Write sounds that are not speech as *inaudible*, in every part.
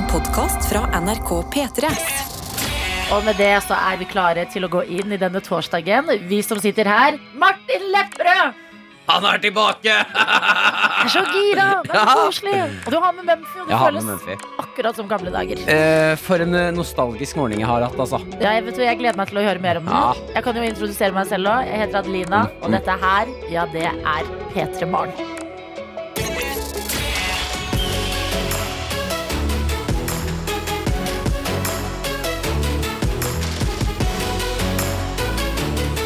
En podkast fra NRK P3. Og med det så er vi klare til å gå inn i denne torsdagen. Vi som sitter her. Martin Lepperød! Han er tilbake! Jeg er så gira! Det er så koselig. Og du har med Mumphy, og det Jeg har med føles Mumphy. akkurat som gamle dager. Eh, for en eh, nostalgisk morgen jeg har hatt, altså. Ja, jeg, vet, du, jeg gleder meg til å høre mer om den. Ja. Jeg kan jo introdusere meg selv òg. Jeg heter Adelina, og dette her, ja, det er P3 Morgen.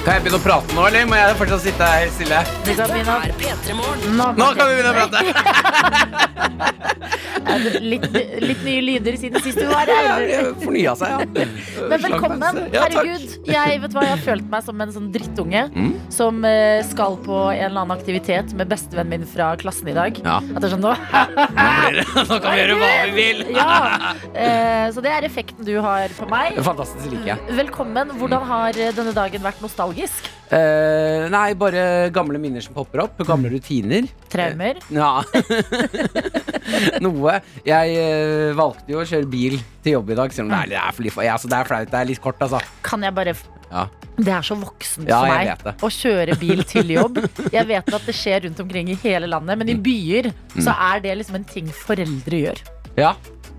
Kan jeg begynne å prate nå, eller må jeg fortsatt sitte her stille? Å- er P3 Morgen. Nå, kan vi begynne å prate! *laughs* Litt, litt nye lyder siden sist du var her. Fornya seg, ja. Men velkommen. Herregud. Jeg vet hva, jeg har følt meg som en sånn drittunge Mm. som eh, skal på en eller annen aktivitet med bestevennen min fra klassen i dag. Ja. At det er sånn nå Nå det- *laughs* Nå kan vi gjøre hva vi vil! *laughs* Ja. Eh, så det er effekten du har på meg. Fantastisk like. Velkommen. Hvordan har denne dagen vært nostalgisk? Eh, nei, bare gamle minner som popper opp. Gamle rutiner. Traumer? Ja. *laughs* Noe. Jeg eh, valgte jo å kjøre bil til jobb i dag, selv om det er, det er, for litt, ja, altså, det er flaut. Det er litt kort, altså. Kan jeg bare Ja. Det er så voksent Ja, for jeg meg vet det. å kjøre bil til jobb. Jeg vet at det skjer rundt omkring i hele landet, men i byer så er det liksom en ting foreldre gjør. ja.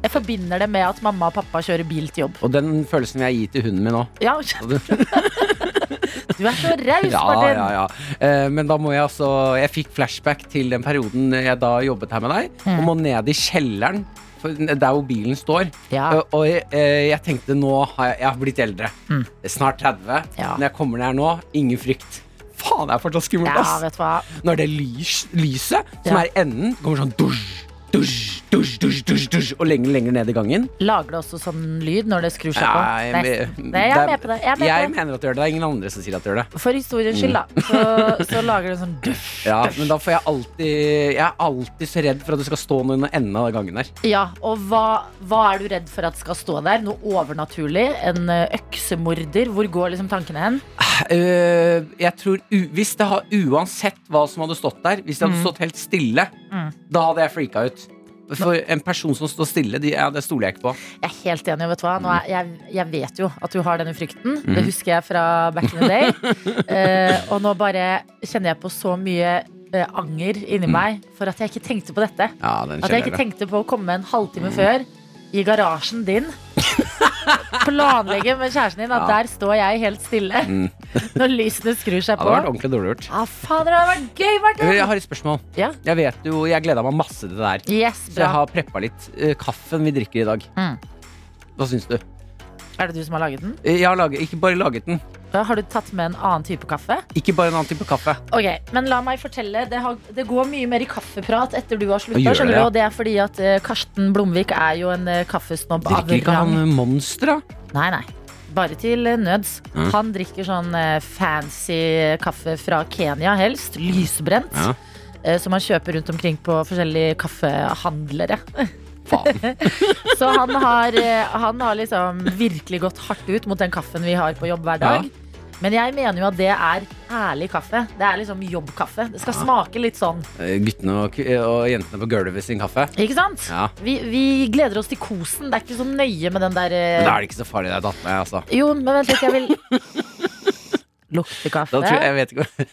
Jeg forbinder det med at mamma og pappa kjører bil til jobb. Og den følelsen vil jeg gi til hunden min òg. Ja, *laughs* *laughs* du er så raus, Ja, Martin. ja, ja. Eh, men da må jeg altså Jeg fikk flashback til den perioden jeg da jobbet her med deg, Mm. og må ned i kjelleren. Der hvor bilen står. Ja. Og, og eh, jeg tenkte nå har jeg, jeg har blitt eldre. Mm. Snart 30. Ja. Når jeg kommer ned nå, ingen frykt. Faen, det er fortsatt skummelt, Ja, ass. hva. Når det lys, lyset som Ja. er enden, kommer sånn dusj, dusj, dusj, dusj, dusj, dusj, og lenger lenger ned i gangen. Lager det også sånn lyd når det skrur seg på? Nei, Nei, jeg er med på det. Jeg er med jeg på det. mener at det gjør det. Det er ingen andre som sier at det gjør det. For historiens skyld, da, så, så lager det sånn dusj, *laughs* Ja, men da får jeg alltid Jeg er alltid så redd for at det skal stå noe under enden av gangen der. Ja, og hva, hva er du redd for at skal stå der? Noe overnaturlig? En eh, øksemorder? Hvor går liksom tankene hen? Uh, jeg tror Hvis det har Uansett hva som hadde stått der, hvis det hadde stått helt stille, Mm. da hadde jeg freaka ut. For en person som står stille, de, ja, det stoler jeg ikke på. Jeg er helt enig. vet du hva er, jeg, jeg vet jo at du har denne frykten. Mm. Det husker jeg fra back in the day. uh, *laughs* og nå bare kjenner jeg på så mye uh, anger inni meg for at jeg ikke tenkte på dette. Ja, At jeg ikke tenkte på å komme en halvtime før i garasjen din. *laughs* Planlegge med kjæresten din at der står jeg helt stille Mm. *laughs* når lysene skrur seg på. det hadde vært ordentlig dårlig gjort. Ja, fader, det hadde vært gøy, Martin! Jeg har et spørsmål. Ja. Jeg vet jo, jeg gleda meg masse til det der. Yes, Så jeg har preppa litt. Eh, Kaffen vi drikker i dag, Mm. hva syns du? Er det du som har laget den? Eh, Jeg har laget, ikke bare laget den, har du tatt med en annen type kaffe? ikke bare en annen type kaffe. Ok, men la meg fortelle Det, har, det går mye mer i kaffeprat etter du har slutta. Det, ja. Og det er fordi at eh, Karsten Blomvik er jo en uh, kaffesnobb Drikker ikke han Monster, da? Nei, nei. Bare til nøds. Mm. Han drikker sånn fancy kaffe fra Kenya, helst. Lysbrent. Ja. Som han kjøper rundt omkring på forskjellige kaffehandlere. *laughs* Faen. *laughs* Så han har, eh, han har liksom virkelig gått hardt ut mot den kaffen vi har på jobb hver dag. Ja. Men jeg mener jo at det er ærlig kaffe. Det er liksom jobbkaffe. Det skal smake litt sånn. Eh, Guttene og, og jentene på gulvet sin kaffe. Ikke sant? Ja. Vi, vi gleder oss til kosen. Det er ikke så nøye med den der eh, Men da er det ikke så farlig. Det er datt med, altså. Jo, men vent litt, jeg vil *laughs* Lukte kaffe. Da tror jeg, jeg vet ikke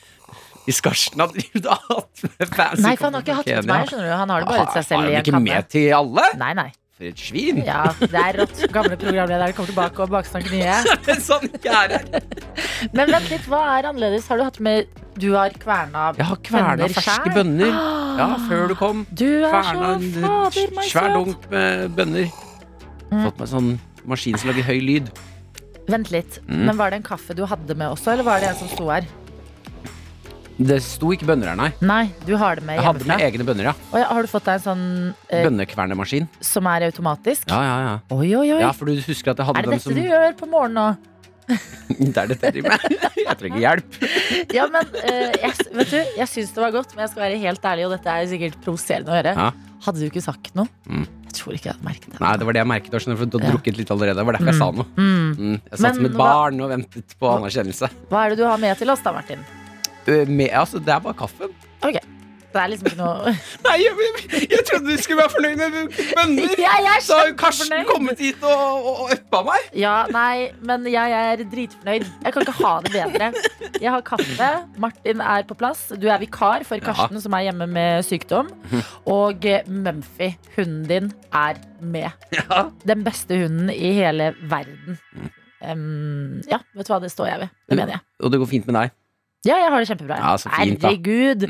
Hvis skarsten at du har hatt med fancy Nei, for han har ikke hatt med meg. skjønner du Han har det bare til seg selv i en Har en han ikke med til alle? Nei, nei. For et svin! Ja, det er rått. Gamle programledere kommer tilbake og baksnakker nye. *laughs* sånn ikke er her. Men vent litt, hva er annerledes? Har du hatt med Du har kverna Jeg har kverna ferske bønner. Ja, før du kom. Du er Kverna så fader meg svær dunk med bønner. Mm. Fått meg sånn maskin som lager høy lyd. Vent litt. Mm. Men var det en kaffe du hadde med også, eller var det en som sto her? Det sto ikke bønner her, nei. Nei, du har det med Jeg hadde hjemmefra. med egne bønner, ja. Og ja, har du fått deg en sånn eh, Bønnekvernemaskin. som er automatisk? Ja, ja, ja. Oi, oi, oi. Ja, for du husker at jeg hadde er det dem dette som du gjør på morgenen nå? *laughs* Det er dette jeg driver med. *laughs* Jeg trenger hjelp. *laughs* Ja, men eh, jeg, s- vet du, jeg syns det var godt, men jeg skal være helt ærlig, og dette er sikkert provoserende å høre. Ja. Hadde du ikke sagt noe? Mm. Jeg tror ikke jeg hadde merket det. Nei, det var det jeg merket, også, for du har Ja. drukket litt allerede. Det var derfor jeg sa noe. Mm. Mm. Jeg satt Men som et hva- barn og ventet på anerkjennelse. Hva er det du har med til oss da, Martin? Uh, Med, altså, det er bare kaffen. Ok. Det er liksom ikke noe *laughs* Nei, jeg, jeg trodde du skulle være fornøyd med bønner. *laughs* Ja, jeg Så har jo Karsten fornøyd. kommet hit og, og, uppa meg. Ja, nei, men jeg er dritfornøyd. Jeg kan ikke ha det bedre. Jeg har kaffe. Martin er på plass. Du er vikar for Karsten, som er hjemme med sykdom. Og eh, Mumphy, hunden din, er med. Ja. Den beste hunden i hele verden. Um, ja, vet du hva, det står jeg ved. Det mener jeg. Og det går fint med deg. Ja, jeg har det kjempebra. Ja, så fint, da. Herregud.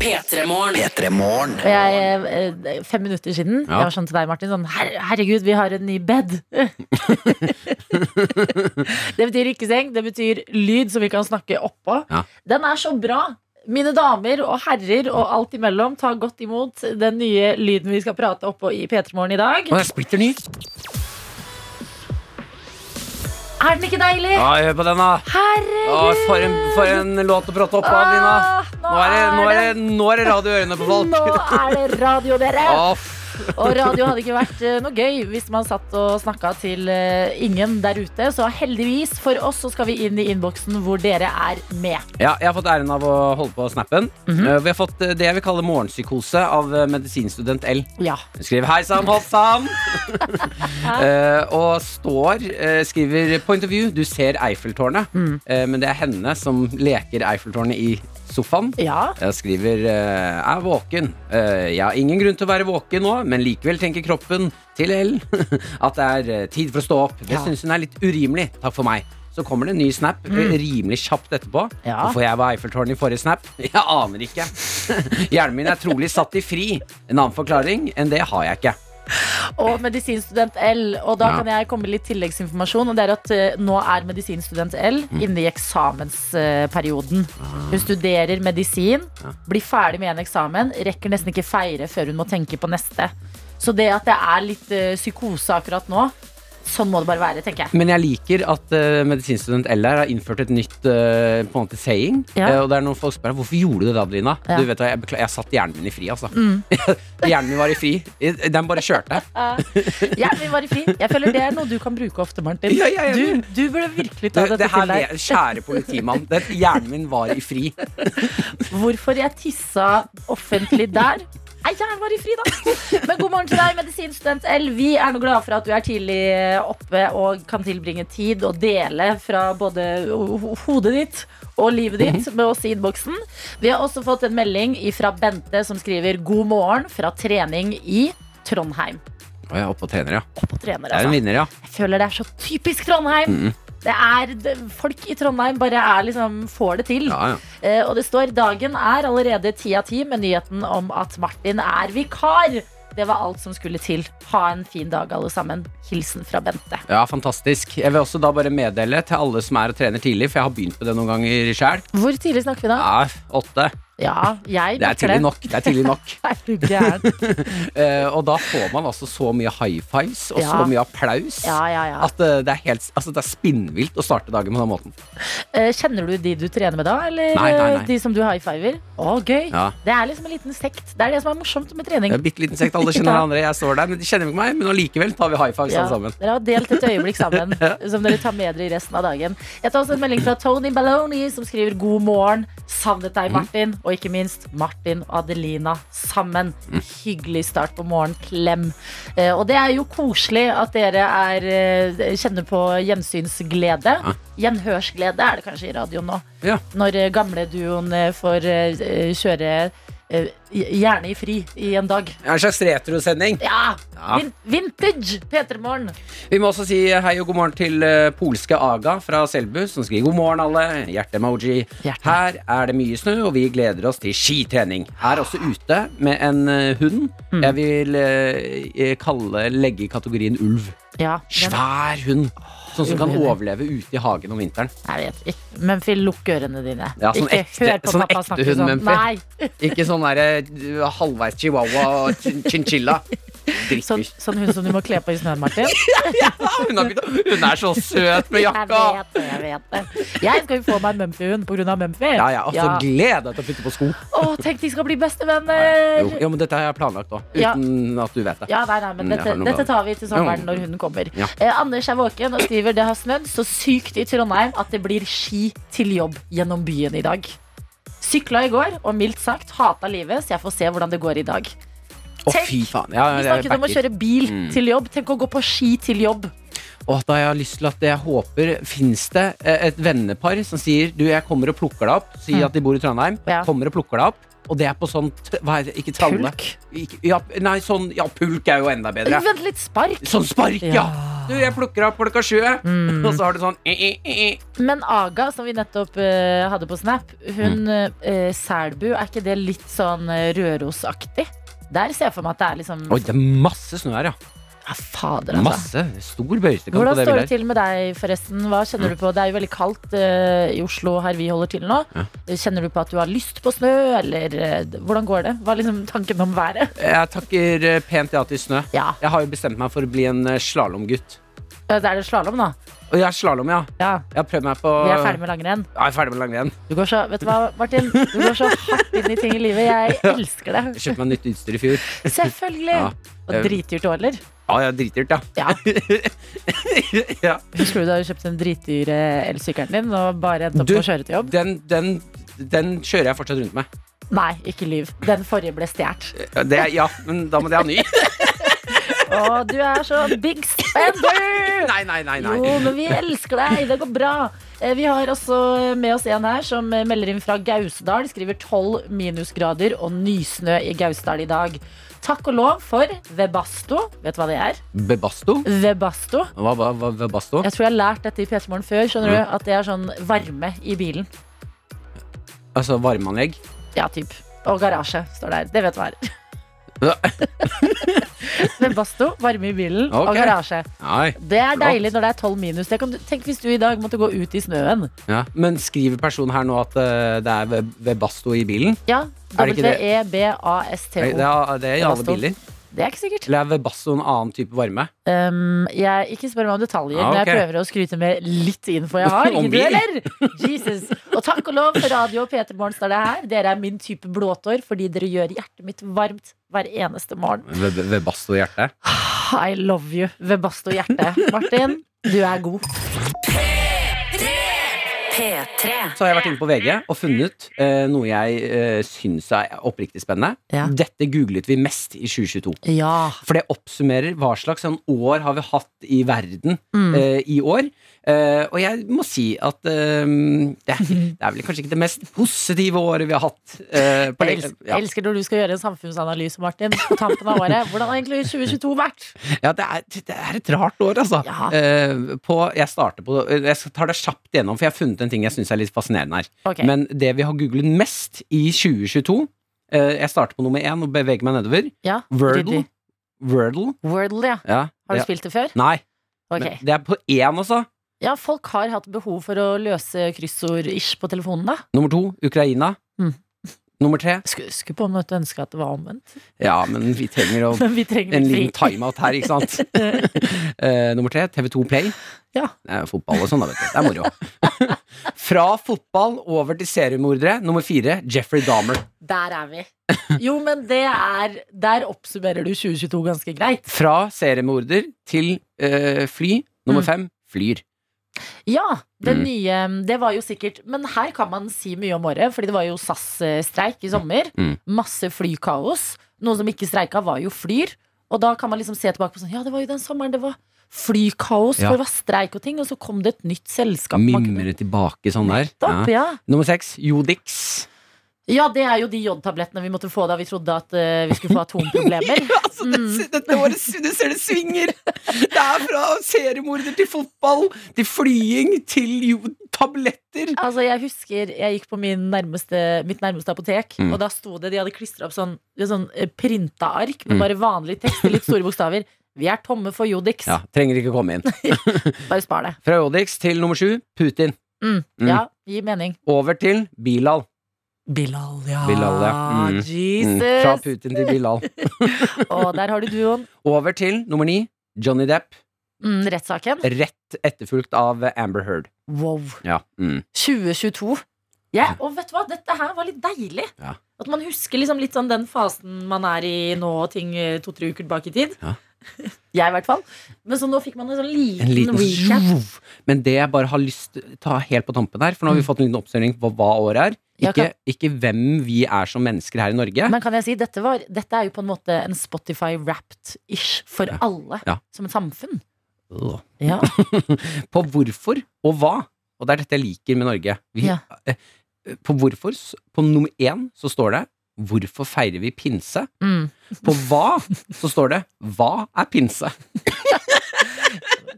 P3morgen. Og jeg, eh, fem minutter siden, Ja. jeg var sånn til deg, Martin, sånn her, Herregud, vi har en ny bed. *laughs* det betyr ikke seng, det betyr lyd som vi kan snakke oppå. Ja. Den er så bra. Mine damer og herrer og alt imellom, ta godt imot den nye lyden vi skal prate oppå i P3 Morgen i dag. Og jeg er splitter ny. Er den ikke deilig? Ja, hør på den, da. Herregud! Å, for, en, for en låt å prate opp av. Ah, Nå er det, nå er det, nå er det radio i ørene på folk. Nå er det radio, dere! Å, Og radio hadde ikke vært eh, noe gøy hvis man satt og snakka til eh, ingen der ute. Så heldigvis for oss så skal vi inn i innboksen hvor dere er med. Ja, jeg har fått æren av å holde på snappen. Mm -hmm. Vi har fått det jeg vil kalle morgenpsykose av medisinstudent L. Ja. Skriv 'Hei sann, Hossan'. *laughs* *laughs* Og står, skriver 'Point of view'. Du ser Eiffeltårnet. Mm. Men det er henne som leker Eiffeltårnet i sofaen. ja. Jeg skriver eh, 'er våken'. Eh, jeg har ingen grunn til å være våken nå, men likevel tenker kroppen til L *laughs* at det er eh, tid for å stå opp. Det Ja. synes hun er litt urimelig. Takk for meg. Så kommer det en ny snap eh, rimelig kjapt etterpå. Mm. Ja. Hvorfor jeg var Eiffeltårnet i forrige snap? *laughs* Jeg aner ikke. *laughs* Hjernen min er trolig satt i fri. En annen forklaring enn det har jeg ikke. *laughs* Og medisinstudent L. Og da Ja. kan jeg komme med litt tilleggsinformasjon. Og det er at uh, nå er medisinstudent L Mm. inne i eksamensperioden. Hun studerer medisin, Ja. blir ferdig med en eksamen, rekker nesten ikke feire før hun må tenke på neste. Så det at det er litt uh, psykose akkurat nå, sånn må det bare være, tenker jeg. Men jeg liker at uh, medisinstudent LR har innført et nytt uh, på en måte saying. Ja. Uh, og det er noen folk spør hvorfor gjorde du det, Adelina. Ja. Du vet hva, jeg, beklager, jeg satt hjernen min i fri, altså. Mm. *laughs* hjernen min var i fri. Den bare kjørte. *laughs* Hjernen min var i fri. Jeg føler det er noe du kan bruke ofte, Martin. Ja, ja, ja. Du, du burde virkelig ta Det, dette det her, til deg. kjære politimann, det, hjernen min var i fri. *laughs* Hvorfor jeg tissa offentlig der? Nei, var i fri, da. Men god morgen til deg, medisinstudent L. Vi er nå glade for at du er tidlig oppe og kan tilbringe tid og dele fra både hodet ditt og livet ditt med oss i innboksen. Vi har også fått en melding fra Bente som skriver 'God morgen' fra trening i Trondheim. Jeg er oppe og trener, ja. Opp og trener, Det er en altså. vinner, ja. Jeg føler det er så typisk Trondheim. Det er, det, folk i Trondheim bare er liksom, får det til. ja, ja. Eh, og det står dagen er allerede ti av ti med nyheten om at Martin er vikar. Det var alt som skulle til. Ha en fin dag, alle sammen. Hilsen fra Bente. Ja, fantastisk. Jeg vil også da bare meddele til alle som er og trener tidlig, for jeg har begynt på det noen ganger sjøl. Hvor tidlig snakker vi da? Ja, åtte. Ja, jeg Det er tidlig nok. Det er tidlig nok. *laughs* *laughs* Eh, og da får man altså så mye high fives og Ja. så mye applaus Ja, ja, at uh, det er helt altså, Det er spinnvilt å starte dagen på den måten. Uh, Kjenner du de du trener med da, eller Nei, nei, nei. de som du high fiver? Å, gøy. Ja. Det er liksom en liten sekt. Det er det som er morsomt med trening. Det er Bitte liten sekt, alle kjenner *laughs* hverandre. Jeg står der, men de kjenner ikke meg. Men allikevel tar vi high fives alle sammen. dere har delt et øyeblikk sammen som dere tar med dere i resten av dagen. Jeg tar også en melding fra Tony Balloni som skriver 'God morgen'. Savnet deg, Martin. Og ikke minst Martin og Adelina sammen. Hyggelig start på morgen. Klem. Eh, og det er jo koselig at dere er, eh, kjenner på gjensynsglede. Gjenhørsglede er det kanskje i radioen nå. Ja. Når eh, gamleduoen får kjøre gjerne i fri i en dag. En slags retrosending. Ja! Ja. Vin vintage P3 Morgen. Vi må også si hei og god morgen til eh, polske Aga fra Selbu, som skriver god morgen, alle. Hjerte-emoji. Hjerte. Her er det mye snø, og vi gleder oss til skitrening. Er også ute med en eh, hund. Mm. Jeg vil eh, kalle legge i kategorien ulv. Ja, Svær hund. Sånn som kan overleve ute i hagen om vinteren. jeg vet ikke. Men Phil, lukk ørene dine. Ja, sånn ikke ekte- hør på sånn pappa snakke sånn. Mumphy. Nei, Ikke sånn derre uh, halvveis chihuahua og chinchilla. *laughs* sånn, sånn hun som du må kle på i snøen, Martin. *laughs* Hun, har hun er så søt med jakka! Jeg vet det, jeg vet det. Jeg skal jo få meg en Mumphy-hund pga. Mumphy. Ja, ja, altså Gled deg til å flytte på sko. Å, tenk de skal bli Jo, bestevenner! ja, men dette har jeg planlagt òg, Ja. uten at du vet det. Ja, nei, nei, men Mm, dette, dette tar vi til sommeren Ja. når hunden kommer. Ja. Eh, Anders er våken og skriver det har snødd så sykt i Trondheim at det blir ski til jobb gjennom byen i dag. Sykla i går, og mildt sagt hata livet, så jeg får se hvordan det går i dag. Tenk, fy faen. Ja, Vi snakket om å kjøre bil Mm. til jobb. Tenk å gå på ski til jobb. Og da jeg har lyst til at jeg håper Fins det eh, et vennepar som sier Du, jeg kommer og plukker deg opp. Si Mm. at de bor i Trondheim. Ja. Kommer og plukker deg opp. Og det er på sånn Hva er det? Ikke tralle. Pulk. Ja, nei, sånn Ja, pulk er jo enda bedre. Vent litt spark. Sånn spark, ja! Ja. Du, jeg plukker opp klokka sju. Mm. Og så har du sånn eh, eh, eh, eh. Men Aga, som vi nettopp eh, hadde på Snap, hun Mm. Selbu, er ikke det litt sånn Rørosaktig? Der ser jeg for meg at det er liksom Oi, det er masse snø her, ja. Ja, fader, altså. Masse. Stor bøyestekant på Hvordan det står det bildet. til med deg, forresten? Hva kjenner du på? Det er jo veldig kaldt eh, i Oslo her vi holder til nå. Ja. Kjenner du på at du har lyst på snø, eller eh, hvordan går det? Hva er liksom tanken om været? Jeg takker eh, pent ja til snø. Ja, Jeg har jo bestemt meg for å bli en eh, slalåmgutt. Eh, det er det slalåm, da. Og jeg har slalåm, ja. Ja, Jeg har prøvd meg på Vi er ferdig med langrenn. Ja, jeg er ferdig med langrenn. Du går så, vet du hva, Martin? Du går så hardt inn i ting i livet. Jeg *laughs* elsker det. Jeg kjøpte meg nytt utstyr i fjor. Selvfølgelig. Ja. Og dritdyrt òg, eller? Ja, jeg er dritdyrt, ja. Ja. *laughs* ja. Husker du da du kjøpte den dritdyre elsykkelen din og bare endte opp med å kjøre til jobb? Den, den, den kjører jeg fortsatt rundt med. Nei, ikke lyv. Den forrige ble stjålet. Ja, ja, men da må de ha ny. *laughs* Å, du er så big spender! *laughs* Nei, nei, nei. nei. Jo, men vi elsker deg. Det går bra. Eh, Vi har også med oss en her som melder inn fra Gausdal. Skriver 12 minusgrader og nysnø i Gausdal i dag. Takk og lov for Webasto. Vet du hva det er? Bebasto? Webasto. Hva var Webasto? Jeg tror jeg har lært dette i P3 Morgen før. Skjønner du? At det er sånn varme i bilen. Altså varmeanlegg? Ja, typ. Og garasje står der. Det vet du hva er. Ja. Webasto, varme i bilen og Ok. garasje. Nei. Det er deilig når det er 12 minus. Det kan du, tenk hvis du i dag måtte gå ut i snøen. Ja. Men skriver personen her nå at eh, det er Web- Webasto i bilen? Ja, Er det ikke det? W-E-B-A-S-T-O. Det er, det er i alle Webasto. biler. Det er ikke sikkert. Eller er Webasto en annen type varme? Um, jeg, ikke spør meg om detaljer, Ah, men jeg prøver å skryte med litt info jeg har. *laughs* Ikke du heller? Jesus. Og takk og lov for radio og P3 Morgen står det her. Dere er min type blåtår fordi dere gjør hjertet mitt varmt hver eneste morgen. Web- Webasto hjerte? I love you, Webasto hjerte. Martin, du er god. P3. Så har jeg vært inne på VG og funnet eh, noe jeg eh, syns er oppriktig spennende. Ja. Dette googlet vi mest i 2022. Ja. For det oppsummerer hva slags sånn år har vi hatt i verden Mm. eh, i år. Eh, og jeg må si at eh, det, er, det er vel kanskje ikke det mest positive året vi har hatt. eh, på Jeg elsker, ja. elsker når du skal gjøre en samfunnsanalyse, Martin, på tampen av året. Hvordan har egentlig 2022 vært? Ja, det er, det er et rart år, altså. Ja. Eh, på, jeg starter på Jeg tar det kjapt gjennom, for jeg har funnet en ting jeg syns er litt fascinerende her. Okay. Men det vi har googlet mest i 2022 eh, Jeg starter på nummer én og beveger meg nedover. Ja, Wordle. Wordle. Wordle, ja. Ja, Har du ja. spilt det før? Nei. Okay. Det er på én også. Ja, folk har hatt behov for å løse kryssord-ish på telefonen, da. Nummer to Ukraina. Mm. Nummer tre Skulle, huske på en måte ønske at det var omvendt. Ja, men vi trenger å *laughs* Men vi trenger en liten timeout her, ikke sant? uh, *laughs* nummer tre, TV2 Play. Ja. Det er fotball og sånn, da, vet du. Det er moro. *laughs* Fra fotball over til seriemordere. Nummer fire, Jeffrey Dahmer. Der er vi. Jo, men det er Der oppsummerer du 2022 ganske greit. Fra seriemorder til uh, fly. Nummer Mm. fem, flyr. Ja, det Mm. nye Det var jo sikkert Men her kan man si mye om året, fordi det var jo SAS-streik i sommer. Mm. Masse flykaos. Noen som ikke streika, var jo Flyr. Og da kan man liksom se tilbake på sånn Ja, det var jo den sommeren det var flykaos, Ja. for det var streik og ting, og så kom det et nytt selskap. Mimre tilbake sånn der. Nettopp, Ja. ja. Nummer seks, Jodix. Ja, det er jo de jodtablettene vi måtte få da vi trodde at eh, vi skulle få atomproblemer. *laughs* ja, Altså, det, dette året du ser det svinger! Det er fra seriemorder til fotball, til flying, til jodtabletter. Altså, jeg husker jeg gikk på min nærmeste, mitt nærmeste apotek, Mm. og da sto det De hadde klistra opp sånn, sånn eh, printa ark med Mm. bare vanlig tekst i litt store bokstaver. Vi er tomme for Jodix. Ja, Trenger ikke komme inn. *laughs* Bare spar det. Fra Jodix til nummer sju, Putin. Mm. Mm. Ja, gi mening. Over til Bilal. Bilal, ja. Bilal, ja. Mm. Jesus. Mm. Fra Putin til Bilal. *laughs* og der har du duoen. Over til nummer ni, Johnny Depp. Mm, rettssaken. Rett etterfulgt av Amber Heard. Wow. Ja. Mm. 2022. Ja, og vet du hva? Dette her var litt deilig. Ja. At man husker liksom litt sånn den fasen man er i nå, og ting eh, to-tre uker bak i tid. *laughs* Jeg, i hvert fall. Men så nå fikk man en sånn liten, En liten recap. Men det jeg bare har lyst til å ta helt på tampen her, for nå har vi fått en liten oppsummering på hva året er. Ja, Ikke, ikke hvem vi er som mennesker her i Norge. Men kan jeg si, dette, var, dette er jo på en måte en Spotify-wrapped-ish for alle. Ja. Som et samfunn. Ja. *laughs* På hvorfor og hva. Og det er dette jeg liker med Norge. Vi, Ja. eh, På hvorfor, på nummer én så står det 'Hvorfor feirer vi pinse?' Mm. På hva så står det 'Hva er pinse?'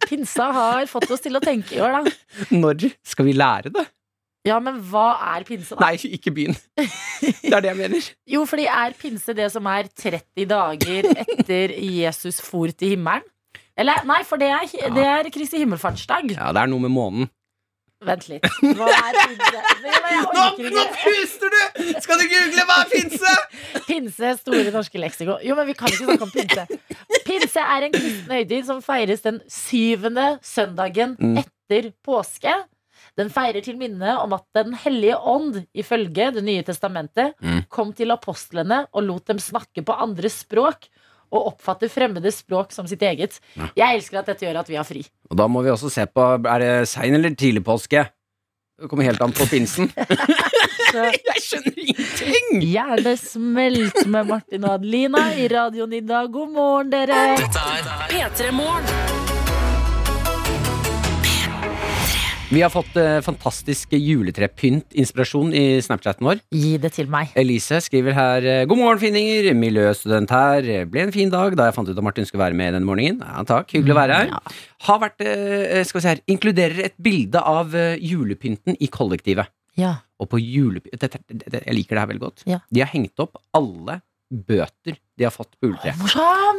Pinsa har fått oss til å tenke i år, da. Når skal vi lære det? Ja, men hva er pinse, da? Nei, ikke begynn. Det er det jeg mener. *laughs* Jo, fordi er pinse det som er 30 dager etter Jesus for til himmelen? Eller, nei, for det er, det er Kristi himmelfartsdag. Ja, det er noe med månen. Vent litt. Hva er pinse? Nå, nå, puster du! Skal du google hva er pinse? Pinse, Store norske leksiko. Jo, men vi kan ikke snakke om pinse. Pinse er en kristen høytid som feires den syvende søndagen Mm. etter påske. Den feirer til minne om at Den hellige ånd, ifølge Det nye testamentet, Mm. kom til apostlene og lot dem snakke på andre språk og oppfatte fremmede språk som sitt eget. Ja. Jeg elsker at dette gjør at vi har fri. Og da må vi også se på Er det sein eller tidlig påske. Det kommer helt an på pinsen. *laughs* *laughs* Jeg skjønner ingenting! gjerne smelt med Martin og Adelina i radioen i dag. God morgen, dere! Dette er P3 Morgen. Vi har fått eh, fantastisk juletrepynt-inspirasjon i Snapchaten vår. Gi det til meg. Elise skriver her eh, God morgen, finninger. Miljøstudent her. Ble en fin dag da jeg fant ut at Martin skulle være med denne morgenen. Ja, takk. Hyggelig å være her. Ja. Har vært, eh, skal vi se her Inkluderer et bilde av eh, julepynten i kollektivet. Ja. Og på julepy... Dette, dette, jeg liker det her veldig godt. Ja. De har hengt opp alle bøter de har fått på juletreet.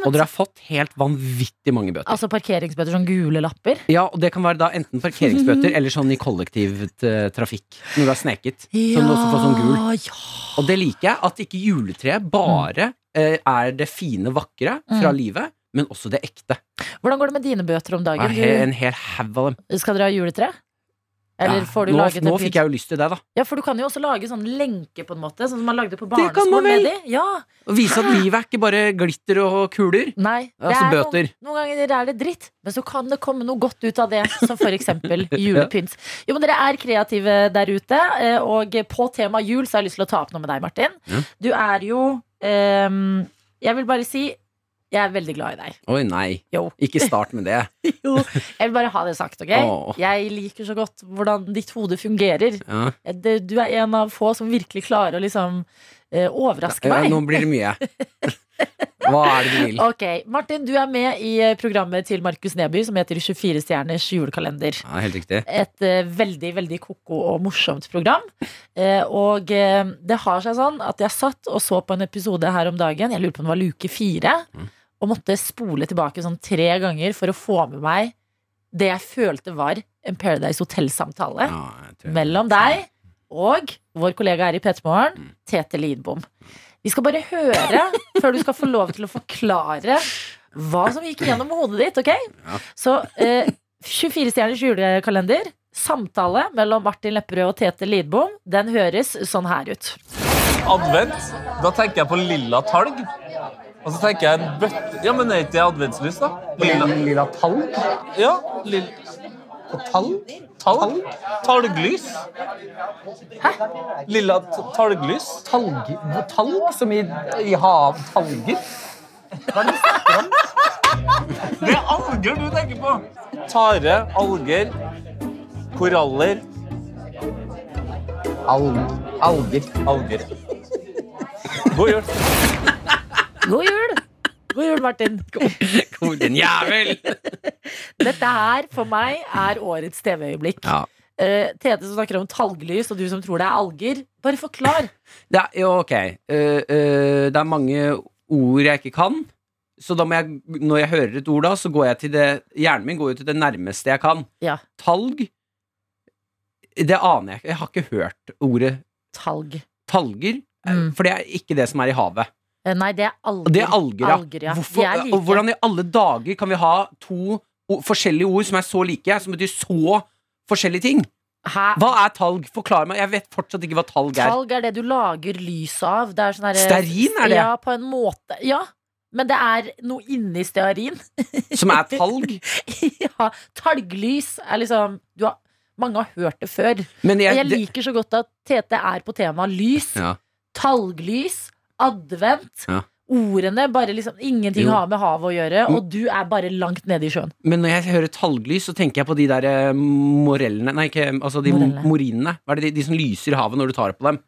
Og dere har fått helt vanvittig mange bøter. Altså parkeringsbøter, sånn gule lapper? Ja, og det kan være da enten parkeringsbøter *laughs* eller sånn i kollektivt eh, trafikk. Når du har sneket. Så du også får sånn gul. ja. Og det liker jeg, at ikke juletreet bare eh, er det fine, vakre fra Mm. livet, men også det ekte. Hvordan går det med dine bøter om dagen? en hel haug av dem. Skal dere ha juletre? Eller får du nå, laget nå fikk jeg jo lyst til det, da. Ja, for du kan jo også lage sånn lenke, på en måte. Sånn som man lagde på Det kan man barneskolen. vel. med de. Ja. Og vise at livet er ikke bare glitter og kuler. Nei. det Altså er bøter. Noen, noen ganger er det dritt, men så kan det komme noe godt ut av det. Som for eksempel *laughs* julepynt. Jo, men dere er kreative der ute, eh, og på tema jul så har jeg lyst til å ta opp noe med deg, Martin. Du er jo um, Jeg vil bare si jeg er veldig glad i deg. Oi, nei. Jo. Ikke start med det. *laughs* Jo, jeg vil bare ha det sagt, ok? Åh. Jeg liker så godt hvordan ditt hode fungerer. Ja. Det- Du er en av få som virkelig klarer å liksom eh, overraske Ja, meg. nå blir det mye. *laughs* Hva er det du vil? Ok, Martin, du er med i eh, programmet til Markus Neby som heter 24 stjerners julekalender. Ja, helt riktig. Et eh, veldig, veldig koko og morsomt program. Eh, og eh, det har seg sånn at jeg satt og så på en episode her om dagen, jeg lurer på om det var luke fire, Mm. Og måtte spole tilbake sånn tre ganger for å få med meg det jeg følte var en Paradise Hotel-samtale Ja, mellom deg og vår kollega her i P3 Morgen, Mm. Tete Lidbom. Vi skal bare høre før du skal få lov til å forklare hva som gikk gjennom hodet ditt, ok? Ja. Så eh, 24 stjerners julekalender, samtale mellom Martin Lepperød og Tete Lidbom, den høres sånn her ut. Advent, da tenker jeg på lilla talg. Og så tenker jeg en bøtte Ja, men er ikke det adventslys, da? Lilla, Lilla talg? ja, lill, Talg? talg? Talglys? Hæ? Lilla talglys? Talg, talg som i, i hav talger? Hva er det du snakker om? *laughs* Det er alger du tenker på! Tare, alger, koraller, Al alger. alger. God jul. God jul! God jul, Martin. God, din jævel! Dette her, for meg, er årets TV-øyeblikk. Ja. Uh, Tete som snakker om talglys, og du som tror det er alger. Bare forklar. Det er, jo, ok. Uh, uh, det er mange ord jeg ikke kan. Så da må jeg, når jeg hører et ord, da, så går jeg til det Hjernen min går jo til det nærmeste jeg kan. Ja. Talg Det aner jeg ikke. Jeg har ikke hørt ordet Talg. talger. Mm. For det er ikke det som er i havet. Eh, Nei, det er alger. Det er alger, ja. Alger, ja. Hvorfor, De er like. hvordan i alle dager kan vi ha to forskjellige ord som er så like, som betyr så forskjellige ting? Hæ? Hva er talg? Forklar meg. Jeg vet fortsatt ikke hva talg er. Talg er det du lager lys av. Det er sånn herre- Stearin er det? Ja, på en måte. Ja. men det er noe inni stearin. *laughs* Som er talg. *laughs* ja, talglys er liksom du har, Mange har hørt det før. Men jeg, jeg liker så godt at Tete er på temaet lys. ja. Talglys, advent. Ja. Ordene bare liksom Ingenting Jo. har med havet å gjøre, Mm. og du er bare langt nede i sjøen. Men når jeg hører talglys, så tenker jeg på de der eh, morellene Nei, ikke altså de Morelle. morinene. Hva er det de, de som lyser i havet når du tar på dem?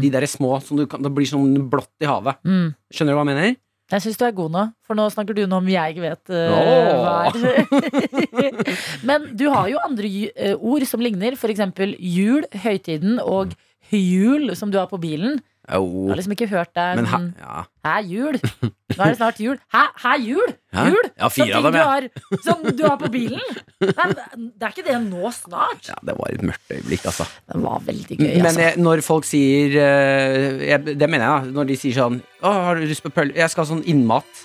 De der små som du kan, det blir sånn blått i havet. Mm. Skjønner du hva jeg mener? Jeg syns du er god nå, for nå snakker du noe om jeg vet uh, er. *laughs* Men du har jo andre ju- eh, ord som ligner, eksempel jul, høytiden og hjul, som du har på bilen. Jeg Jo. har liksom ikke hørt deg Men her sånn, ja. Hæ, jul? Nå er det snart jul. Hæ, hæ jul? Hæ? Jul? Ja, fire av dem, du ja. har, som du har på bilen? Nei, det er ikke det nå snart. ja, det var et mørkt øyeblikk, altså. Det var veldig gøy, Men altså. jeg, når folk sier eh, jeg, Det mener jeg, da. Når de sier sånn Å, har du lyst på pølse? Jeg skal ha sånn innmat.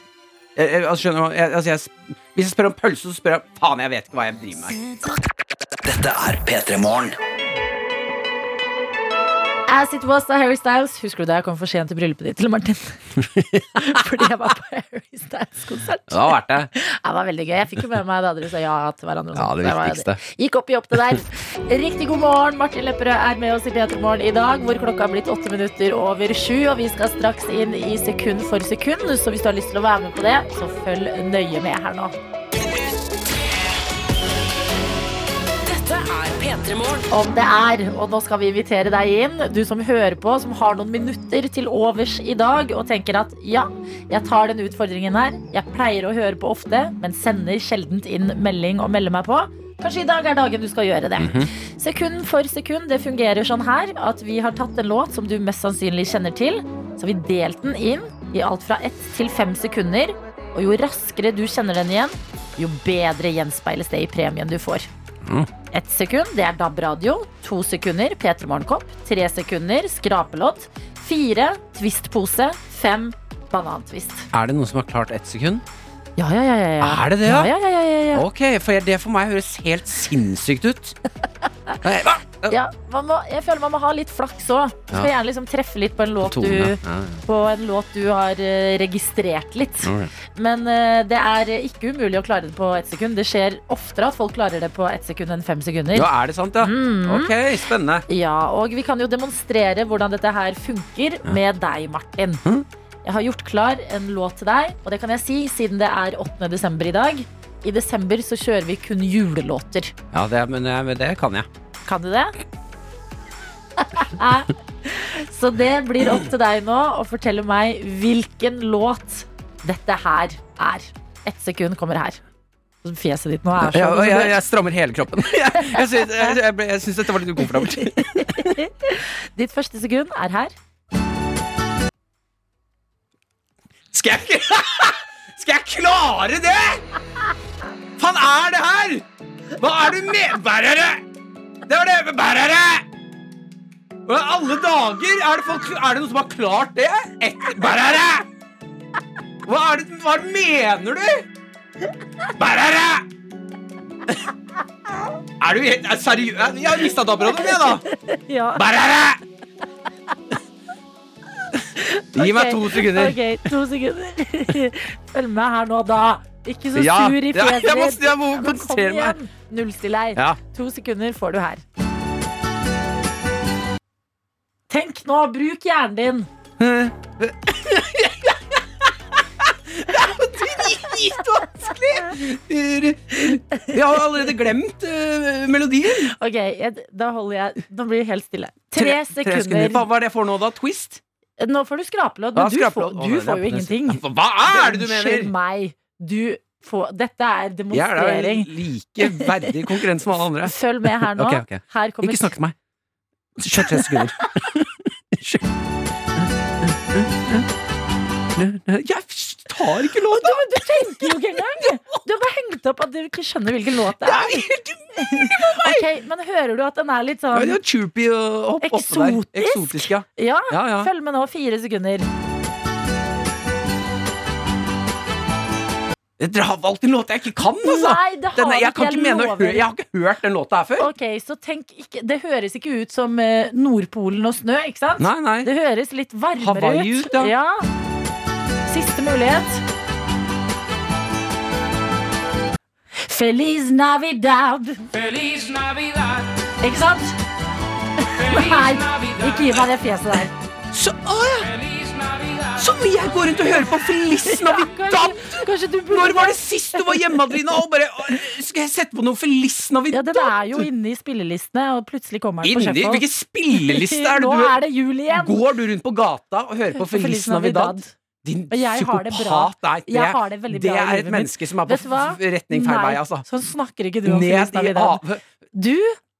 Jeg, jeg, altså, skjønner du jeg, altså, jeg, hvis jeg spør om pølse, så spør jeg Faen, jeg vet ikke hva jeg driver med. Dette er P3 Morgen. As it was av Harry Styles Husker du da jeg kom for sent til bryllupet ditt, til Martin? *laughs* Fordi jeg var på Harry Styles-konsert. Det var verdt det. Det var veldig gøy. Jeg fikk jo med meg da dere sa ja til hverandre. Ja, det var- viktigste. Gikk opp i opp det der. Riktig god morgen. Martin Lepperød er med oss i P3 Morgen i dag, hvor klokka har blitt åtte minutter over sju. Og vi skal straks inn i sekund for sekund, så hvis du har lyst til å være med på det, så følg nøye med her nå. Dette er P3 Morgen. Om det er, og nå skal vi invitere deg inn, du som hører på, som har noen minutter til overs i dag, og tenker at ja, jeg tar den utfordringen her. Jeg pleier å høre på ofte, men sender sjeldent inn melding og melder meg på. Kanskje i dag er dagen du skal gjøre det. Sekund for sekund. Det fungerer sånn her at vi har tatt en låt som du mest sannsynlig kjenner til. Så har vi delt den inn i alt fra ett til fem sekunder. Og jo raskere du kjenner den igjen, jo bedre gjenspeiles det i premien du får. Ett sekund, det er DAB-radio. To sekunder, P3 Morgenkopp. Tre sekunder, skrapelodd. Fire, Twist-pose. Fem, banantvist. Er det noen som har klart ett sekund? Ja, ja, ja, ja. Er det det, Ja, ja? ja, ja, ja, ja. Ok, for jeg- det for meg høres helt sinnssykt ut. Nei, hva? *laughs* ja man må, jeg føler man må ha litt flaks òg. Skal gjerne liksom treffe litt på en låt, Tone. du, Ja, ja. på en låt du har eh, registrert litt. Okay. Men uh, det er ikke umulig å klare det på ett sekund. Det skjer oftere at folk klarer det på ett sekund enn fem sekunder. Ja, er det sant, ja? Mm. Ok, spennende. Ja, og vi kan jo demonstrere hvordan dette her funker med deg, Martin. Mhm. Jeg har gjort klar en låt til deg, og det kan jeg si siden det er 8. desember i dag. I desember så kjører vi kun julelåter. Ja, det, men, men det kan jeg. Kan du det? *laughs* så det blir opp til deg nå å fortelle meg hvilken låt dette her er. Ett sekund kommer her. Fjeset ditt nå er så Ja, jeg, jeg strammer hele kroppen. *laughs* Jeg, jeg syns dette var litt ukomfortabelt. *laughs* Ditt første sekund er her. Skal jeg *laughs* Skal jeg klare det?! Faen er det her?! Hva er du med Bærere! Det var det Bærere! Og i alle dager? Er det, folk, er det noen som har klart det? Et, Bærere! Hva er det Hva mener du? Bærere! Er du helt er seriøs? Jeg har mista DAB-radioen, jeg, da. *laughs* Ja. Bærere! Gi meg to sekunder. Ok, to sekunder. *laughs* Følg med her nå, da. Ikke så Ja, sur i ja, fjeset må- ditt. jeg må Men konsentrere meg. Nullstill deg. Ja. To sekunder får du her. Tenk nå, bruk hjernen din. Dritvanskelig! Jeg har allerede glemt uh, melodien. Ok, jeg, Da holder jeg Nå blir det helt stille. Tre, sekunder. Hva hva er det jeg får nå, da? Twist? Nå får du skrapelodd, men du får, du får jo ingenting. Hva er det du Unnskyld mener? meg. Du får Dette er demonstrering. Jeg er da like verdig konkurrent som alle andre. *laughs* Følg med her nå. Okay, okay. Her kommer Ikke snakk til meg. Kjør tre sekunder. *laughs* Jeg tar ikke låt! Du tenker jo ikke engang! Du har bare hengt opp at du ikke skjønner hvilken låt det er. Det er. helt for meg. Ok, Men hører du at den er litt sånn ja, Choopy og hopp oppe der. Eksotisk? Ja. Ja, Ja, ja. følg med nå. Fire sekunder. Dere har valgt en låt jeg ikke kan, altså! Nei, det har Den, jeg, ikke, mene, å jeg har ikke hørt den låta her før. Ok, så tenk ikke Det høres ikke ut som eh, Nordpolen og snø, ikke sant? Nei, nei. Det høres litt varmere Hawaii ut. ut, ja. Siste mulighet. Feliz Navidad. Feliz Navidad. Ikke sant? Nei, ikke gi meg det fjeset der. Så, å, ja. så jeg går rundt og hører på Feliz Navidad! Kanskje, kanskje Når var det sist du var hjemme, Adelina? Og bare, å, skal jeg sette på noe Feliz Navidad? Ja? Den er jo inne i spillelistene, og plutselig kommer den på Inni? Hvilken spilleliste er det Nå du er det jul igjen. Går du rundt på gata og hører på Feliz, Navidad? Din jeg har det bra. psykopat. Nei, det, Jeg har det det er et mitt. menneske som er på retning feil vei, altså. Sånn snakker ikke du om Ned i Navidad. Du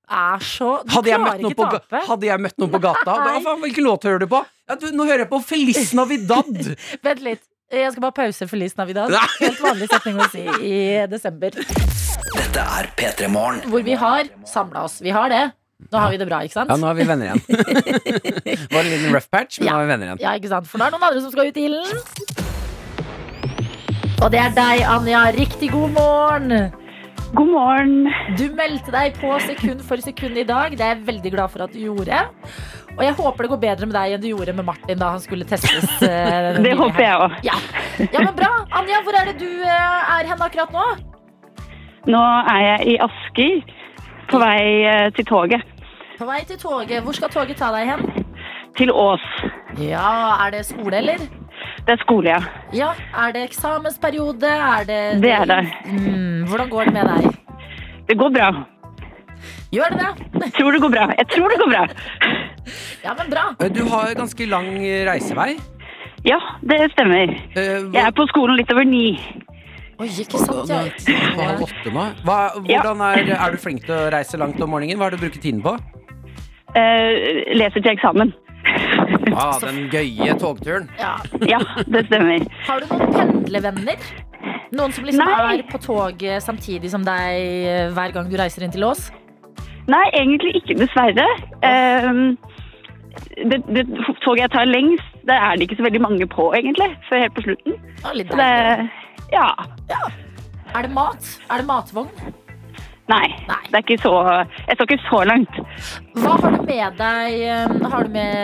er så Du Hadde klarer noen tape. på, hadde jeg møtt noen på gata Nei. Hvilken låt hører du på? Ja, du, nå hører jeg på Feliz Navidad! *laughs* Vent litt. Jeg skal bare pause Feliz Navidad. Nei. Helt vanlig setning å si i desember. Dette er P3 Morgen. Hvor vi har samla oss. Vi har det. Nå har vi det bra, ikke sant? Ja, nå er vi venner igjen. *laughs* Var en liten rough patch, men Ja. nå er vi venner igjen. Ja, ikke sant? For nå er det noen andre som skal ut i ilden. Og det er deg, Anja. Riktig god morgen. God morgen. Du meldte deg på sekund for sekund i dag. Det er jeg veldig glad for at du gjorde. Og jeg håper det går bedre med deg enn du gjorde med Martin da han skulle testes. Uh, Det håper jeg òg. Ja. ja, men bra. Anja, hvor er det du uh, er hen akkurat nå? Nå er jeg i Asker, på vei uh, til toget. På vei til toget. Hvor skal toget ta deg hen? Til Ås. Ja, er det skole, eller? Det er skole, ja. Ja, Er det eksamensperiode? Er det Det er det. Mm, hvordan går det med deg? Det går bra. Gjør det det? Tror det går bra. Jeg tror det går bra. Ja, men bra. Du har ganske lang reisevei. Ja, det stemmer. Eh, Jeg er på skolen litt over ni. Oi, ikke sant, ja. Hva er åtte nå? Hva, hvordan er, er du flink til å reise langt om morgenen? Hva er det du bruker tiden på? Eh, leser til eksamen. Ah, den gøye togturen. ja. Ja, det stemmer. Har du noen pendlervenner? Noen som liksom Nei. er på toget samtidig som deg eh, hver gang du reiser inn til Ås? Nei, egentlig ikke, dessverre. Um, det, det toget jeg tar lengst, det er det ikke så veldig mange på, egentlig. Før helt på slutten. Ah, litt Så det, ja. ja. Er det mat? Er det matvogn? Nei, Nei. det er ikke så Jeg står ikke så langt. Hva har du med deg? eh, Har du med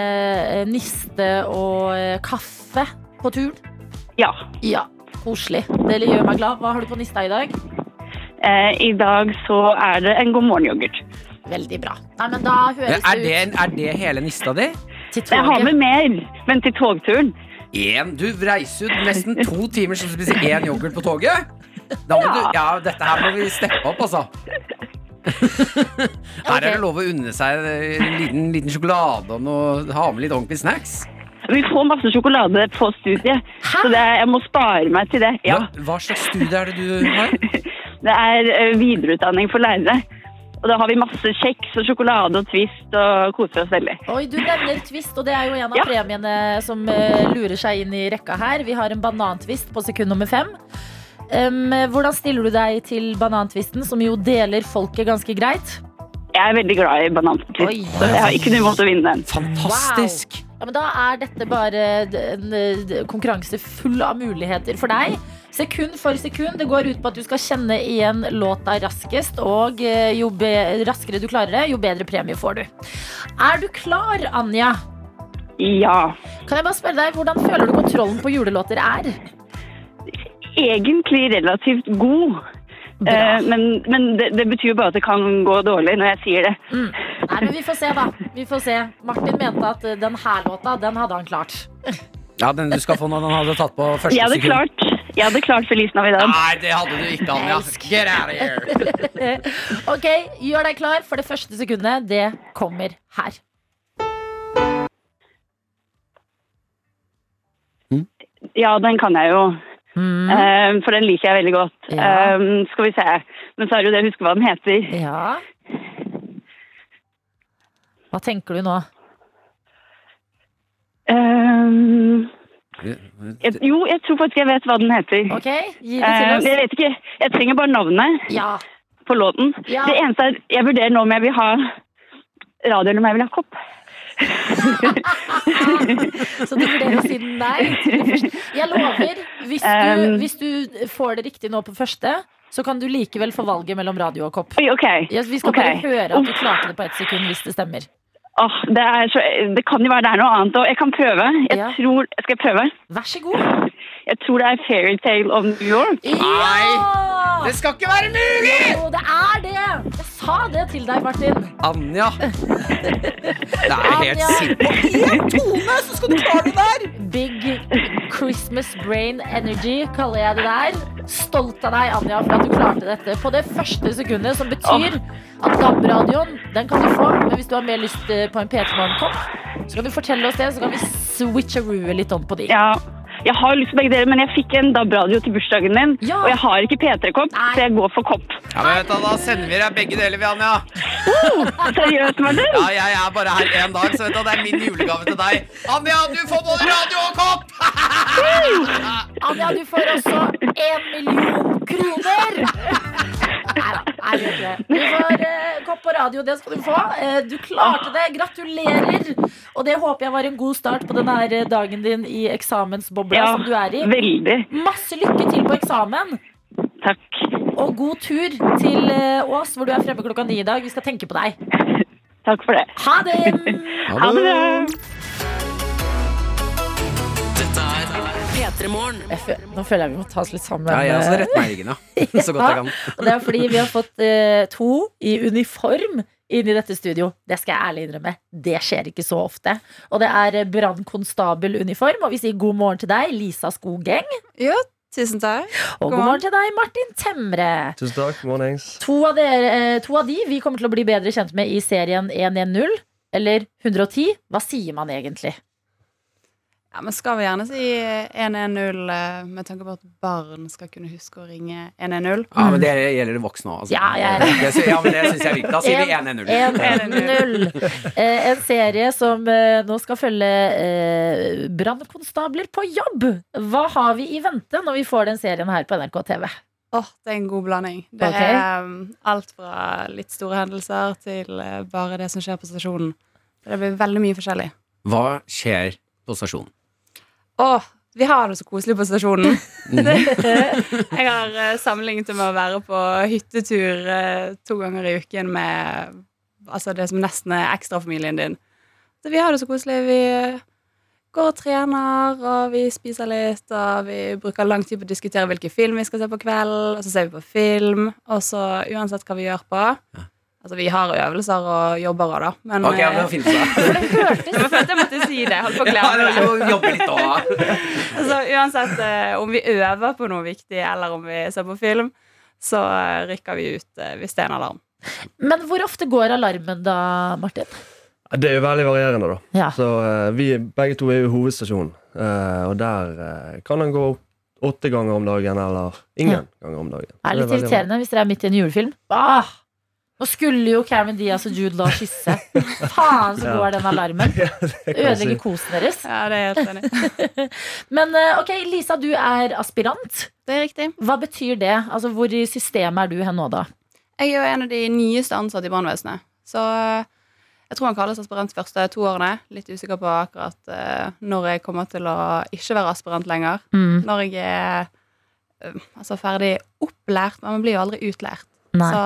eh, niste og eh, kaffe på turen? Ja. Ja, koselig. Det gjør meg glad. Hva har du på nista i dag? Eh, I dag så er det en god morgen-yoghurt. Veldig bra. Nei, men da høres Er det ut er det hele nista di? til Jeg har med mer, men til togturen. En, du reiser jo nesten to timer så du spiser én yoghurt på toget. Da må Ja. du, ja, dette her må vi steppe opp, altså. *laughs* Her er det lov å unne seg en liten, liten sjokolade og noe, ha med litt ordentlig snacks. Vi får masse sjokolade på studiet, så det, jeg må spare meg til det. Ja, Hva, hva slags studie er det du har? *laughs* Det er eh, videreutdanning for lærere. Og da har vi masse kjeks og sjokolade og Twist og koser oss veldig. Oi, Du nevner Twist, og det er jo en av Ja. premiene som eh, lurer seg inn i rekka her. Vi har en banantvist på sekund nummer fem. Um, hvordan stiller du deg til banantvisten, som jo deler folket ganske greit? Jeg er veldig glad i banantvist, så jeg har ikke noe imot å vinne den. Fantastisk. Ja, men Da er dette bare en konkurranse full av muligheter for deg. Sekund for sekund. Det går ut på at du skal kjenne igjen låta raskest. Og eh, jo be raskere du klarer det, jo bedre premie får du. Er du klar, Anja? Ja. Kan jeg bare spørre deg, Hvordan føler du kontrollen på julelåter er? Egentlig relativt god. Bra. Eh, men men det, det betyr jo bare at det kan gå dårlig når jeg sier det. Nei, men Vi får se, da. Vi får se. Martin mente at eh, den her låta, den hadde han klart. *laughs* Ja, den du skal få når den hadde tatt på første Jeg hadde sekund. klart, jeg hadde klart Feliz Navidad. Nei, det hadde du ikke, Anja. Get out of here. *laughs* Ok, Gjør deg klar, for det første sekundet, det kommer her. Ja, den kan jeg jo. Eh, for den liker jeg veldig godt. Mm. Ja. Um, skal vi se. Men så er det jo det å huske hva den heter. Ja. Hva tenker du nå? Um, jeg, jo, jeg tror faktisk jeg vet hva den heter. Ok, gi det til oss. jeg vet ikke. Jeg trenger bare navnet Ja. på låten. Ja. Det eneste er jeg vurderer nå om jeg vil ha radio eller om jeg vil ha kopp. *laughs* Så du vurderer å si nei. Jeg lover, hvis du, Um. hvis du får det riktig nå på første, så kan du likevel få valget mellom radio og kopp. Vi skal bare høre at du klarte det på ett sekund, hvis det stemmer. Oh, det, så, det kan jo være det er noe annet. òg. jeg kan prøve. Jeg Ja. tror Skal jeg prøve? Vær så god. Jeg tror det er Fairytale of New York. Ja! Det skal ikke være mulig! Jo, det er det! Jeg sa det til deg, Martin. Anja. *laughs* Det er helt sinnssykt. Tone, så skal du klare det der! Big Christmas brain energy kaller jeg det der. Stolt av deg, Anja, for at du klarte dette på det første sekundet. Som betyr at DAB-radioen den kan du få, men hvis du har mer lyst eh, på en P3 Morgen-kopp, så kan du fortelle oss det, så kan vi switcheroo litt om på de. Ja, jeg har lyst på begge deler, men jeg fikk en DAB-radio til bursdagen min, Ja. og jeg har ikke P3-kopp, så jeg går for kopp. Ja, men vet du, Da sender vi deg begge deler, vi, Anja. Seriøst, Martin? Ja, jeg er bare her én dag, så vet du, det er min julegave til deg. Anja, du får både radio og kopp! Anja, du får også én million kroner! Nei, det gjør ikke det. Du får eh, kopp og radio, det skal du få. Eh, du klarte det, gratulerer! Og det håper jeg var en god start på denne her dagen din i eksamensbobla Ja, som du er i. veldig. Masse lykke til på eksamen! Takk. Og god tur til eh, Ås, hvor du er fremme klokka ni i dag. Vi skal tenke på deg. Takk for det. Ha det! Ha det bra. Nå føler jeg vi må ta oss litt sammen. Ja, jeg også rett retter meg i ryggen, ja. *laughs* Så godt jeg kan. Og det er fordi vi har fått eh, to i uniform inn i dette studio. Det skal jeg ærlig innrømme. Det skjer ikke så ofte. Og det er eh, brannkonstabeluniform. Og vi sier god morgen til deg, Lisa Skogeng. Ja, tusen takk. Og god God morgen til deg, Martin Temre. Tusen takk. Mornings. To av, dere, eh, to av de vi kommer til å bli bedre kjent med i serien 110 eller 110. Hva sier man egentlig? Ja, men skal vi gjerne si 110 eh, med tanke på at barn skal kunne huske å ringe 110? Ja, men det gjelder det voksne òg. Altså. Ja, jeg- det, ja, men det syns jeg er viktig. Da sier vi 1-0. 110. Eh, en serie som eh, nå skal følge eh, brannkonstabler på jobb. Hva har vi i vente når vi får den serien her på NRK TV? Åh, det er en god blanding. Det okay. er um, alt fra litt store hendelser til uh, bare det som skjer på stasjonen. Det blir veldig mye forskjellig. Hva skjer på stasjonen? Åh, vi har det så koselig på stasjonen. *laughs* jeg har uh, sammenlignet det med å være på hyttetur eh, to ganger i uken med altså det som nesten er ekstrafamilien din. Så vi har det så koselig. Vi går og trener, og vi spiser litt, og vi bruker lang tid på å diskutere hvilken film vi skal se på kveld, og så ser vi på film, og så uansett hva vi gjør på Altså, vi har øvelser og jobber òg, da. Men Ok, ja, men eh, det finnes det. *laughs* jeg følte jeg måtte si det. Holdt på å Ja, glemme det. vi må jobbe litt òg. *laughs* Altså, uansett eh, om vi øver på noe viktig, eller om vi ser på film, så eh, rykker vi ut eh, hvis det er en alarm. Men hvor ofte går alarmen da, Martin? Det er jo veldig varierende, da. Ja. Så eh, vi begge to er jo hovedstasjonen. Eh, og der eh, kan den gå opp åtte ganger om dagen, eller ingen ganger om dagen. Det er litt irriterende hvis dere er midt i en julefilm. Ah, nå skulle jo Cameron Diaz og Jude Law kysse. Faen, så god går den alarmen. *laughs* Ødelegger kosen deres. Ja, det er helt enig. *laughs* Men eh, ok, Lisa, du er aspirant. Det er riktig. Hva betyr det? Altså, Hvor i systemet er du hen nå, da? Jeg er jo en av de nyeste ansatte i brannvesenet, så eh, jeg tror han kalles aspirant de første to årene. Litt usikker på akkurat eh, når jeg kommer til å ikke være aspirant lenger. Mm. Når jeg er altså ferdig opplært, men man blir jo aldri utlært. Nei. Så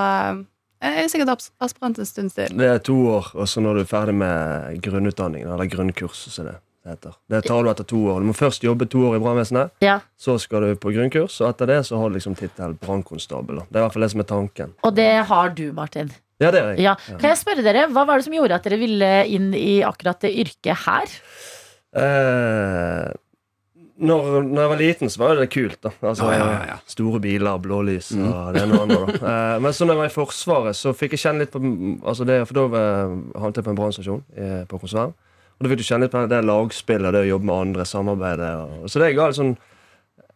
jeg er sikkert aspirant en stund til. Det er to år, og så når du er ferdig med grunnutdanningen, eller grunnkurset, som det heter. Det tar du etter to år. Du må først jobbe to år i brannvesenet, Ja. så skal du på grunnkurs, og etter det så har du liksom tittel brannkonstabel. Det er i hvert fall det som er tanken. Og det har du, Martin. Ja, det er jeg. Ja. Kan jeg spørre dere, Hva var det som gjorde at dere ville inn i akkurat det yrket her? Eh, når, når jeg var liten, så var det kult. da altså, Ja, ja, ja. Store biler, blålys og det ene og andre. Da. Eh, men så når jeg var i Forsvaret, så fikk jeg kjenne litt på altså det, For da havnet jeg på en brannstasjon eh, på Konsvern. Og da fikk du kjenne litt på det lagspillet, det å jobbe med andre, samarbeidet. Og, så det ga litt sånn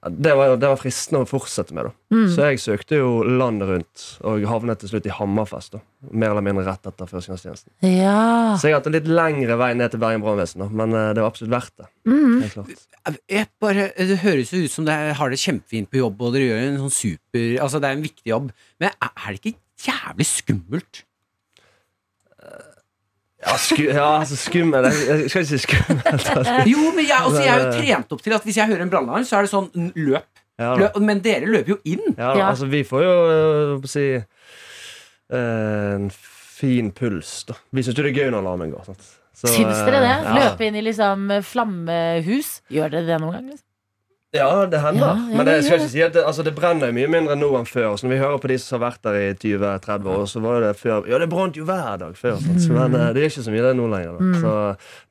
det var, det var fristende å fortsette med. da Mm. Så jeg søkte jo landet rundt, og havnet til slutt i Hammerfest. da Mer eller mindre rett etter førstegangstjenesten. Ja. Så jeg har hatt en litt lengre vei ned til Bergen brannvesen, men eh, det var absolutt verdt det. Mm. Jeg bare, det høres jo ut som dere har det kjempefint på jobb, og dere gjør en sånn super Altså, det er en viktig jobb, men er det ikke jævlig skummelt? Ja, sku, ja altså skummel Jeg skal ikke si skummelt. Altså. Jo, men jeg, altså, jeg er jo trent opp til at hvis jeg hører en brannalarm, så er det sånn løp. Ja, løp. Men dere løper jo inn. ja, da. Ja. Altså, vi får jo øh, si øh, en fin puls, da. Vi syns jo det er gøy når alarmen går. Sant? Så, Syns dere det? øh, ja. Løpe inn i liksom flammehus? Gjør dere det noen gang? Liksom? Ja, det hender. Ja, ja, Men det, jeg skal ikke si at det, altså, det brenner jo mye mindre nå enn før. Så når vi hører på de som har vært der i 20-30 år, så var det før Ja, det brant jo hver dag før. Sant? Så, men eh, det er ikke så mye det nå lenger. Da. Så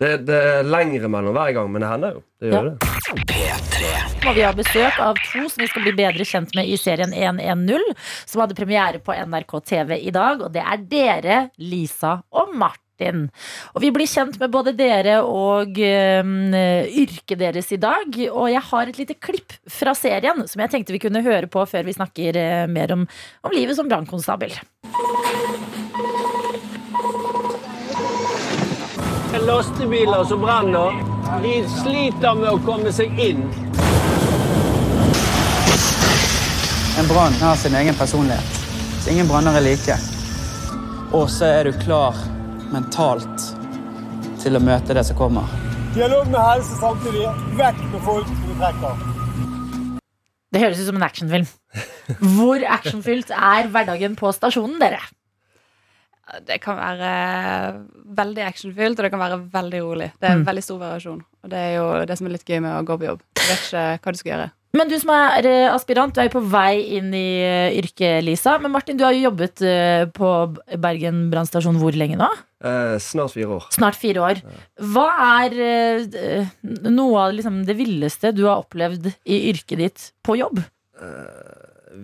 det, det er lengre mellom hver gang, men det hender jo. Det gjør Ja. det. P3. Og vi har besøk av to som vi skal bli bedre kjent med i serien 110, som hadde premiere på NRK TV i dag. Og det er dere, Lisa og Martin. Og vi blir kjent med både dere og eh, yrket deres i dag. Og jeg har et lite klipp fra serien som jeg tenkte vi kunne høre på før vi snakker uh, mer om, om livet som brannkonstabel. Lastebiler som brenner, de sliter med å komme seg inn. En brann har sin egen personlighet. Så ingen branner er like. Og så er du klar mentalt til å møte det som kommer. Dialog med helse samtidig. Vekk med folk du trekker. Det høres ut som en actionfilm. Hvor actionfylt er hverdagen på stasjonen, dere? Det kan være veldig actionfylt, og det kan være veldig rolig. Det er en veldig stor variasjon. Og det er jo det som er litt gøy med å gå på jobb. Du vet ikke hva du skal gjøre. Men du som er eh, aspirant, du er jo på vei inn i eh, yrket, Lisa. Men Martin, du har jo jobbet eh, på Bergen brannstasjon hvor lenge nå? Eh, snart fire år. Snart fire år. Hva er eh, noe av liksom, det villeste du har opplevd i yrket ditt på jobb?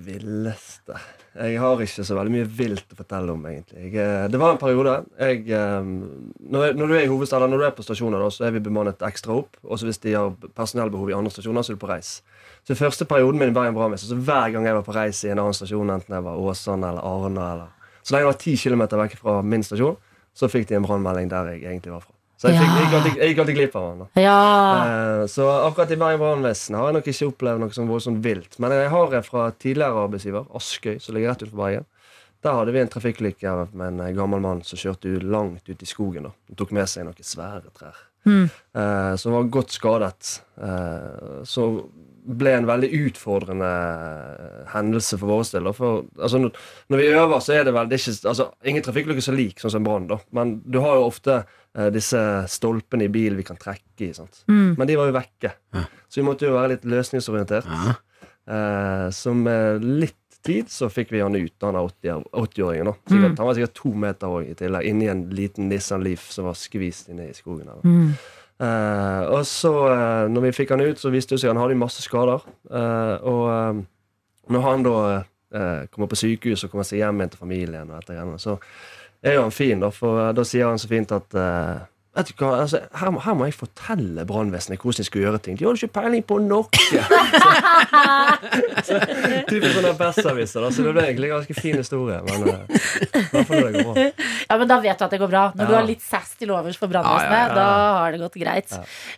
Villeste Jeg har ikke så veldig mye vilt å fortelle om, egentlig. Jeg, eh, det var en periode jeg, eh, når, jeg, når du er i hovedstaden, når du er på stasjoner, da, så er vi bemannet ekstra opp. Også hvis de har personellbehov i andre stasjoner, så er du på reis. Så i første perioden min i Bergen brannvesen, så hver gang jeg var på reis i en annen stasjon, enten jeg var Åsane eller Arna eller Så lenge jeg var ti kilometer vekk fra min stasjon, så fikk de en brannmelding der jeg egentlig var fra. Så jeg, fikk, jeg, gikk alltid, jeg gikk alltid glipp av den. da. Ja. Eh, Så akkurat i Bergen brannvesen har jeg nok ikke opplevd noe sånn voldsomt vilt. Men jeg har en fra tidligere arbeidsgiver, Askøy, som ligger rett utenfor Bergen. Der hadde vi en trafikkulykke med en gammel mann som kjørte langt ut i skogen. da. Han tok med seg noen svære trær. Mm. Eh, som var godt skadet. Eh, så ble en veldig utfordrende hendelse for våre del. For, altså, når, vi øver, så er det vel det ikke, altså, ingen trafikkulykke så lik sånn som en brann. Men du har jo ofte eh, disse stolpene i bilen vi kan trekke i. sant? Mm. Men de var jo vekke. Så vi måtte jo være litt løsningsorientert. Eh, så med litt tid så fikk vi han ut, han er 80 80-åringen. da. Sikkert- Mm. Han var sikkert to meter òg, i tillegg. Inni en liten Nissan Leaf som var skvist inne i skogen. her. Mm. Eh, og så, uh, når vi fikk han ut, så viste det seg han hadde masse skader. Uh, og når han da kommer på sykehus og kommer seg hjem igjen til familien, og etter henne, så er jo han fin, da, for da sier han så fint at Vet du hva, altså, her, må- her må jeg fortelle brannvesenet hvordan de skal gjøre ting. De har ikke peiling på noe! *laughs* så, typisk sånne besserwisser. Så det ble egentlig en ganske fin historie. Men uh, i det går bra. Ja, men Da vet du at det går bra. Når du har litt sass til overs for brannvesenet, Ja, ja, ja. da har det gått greit.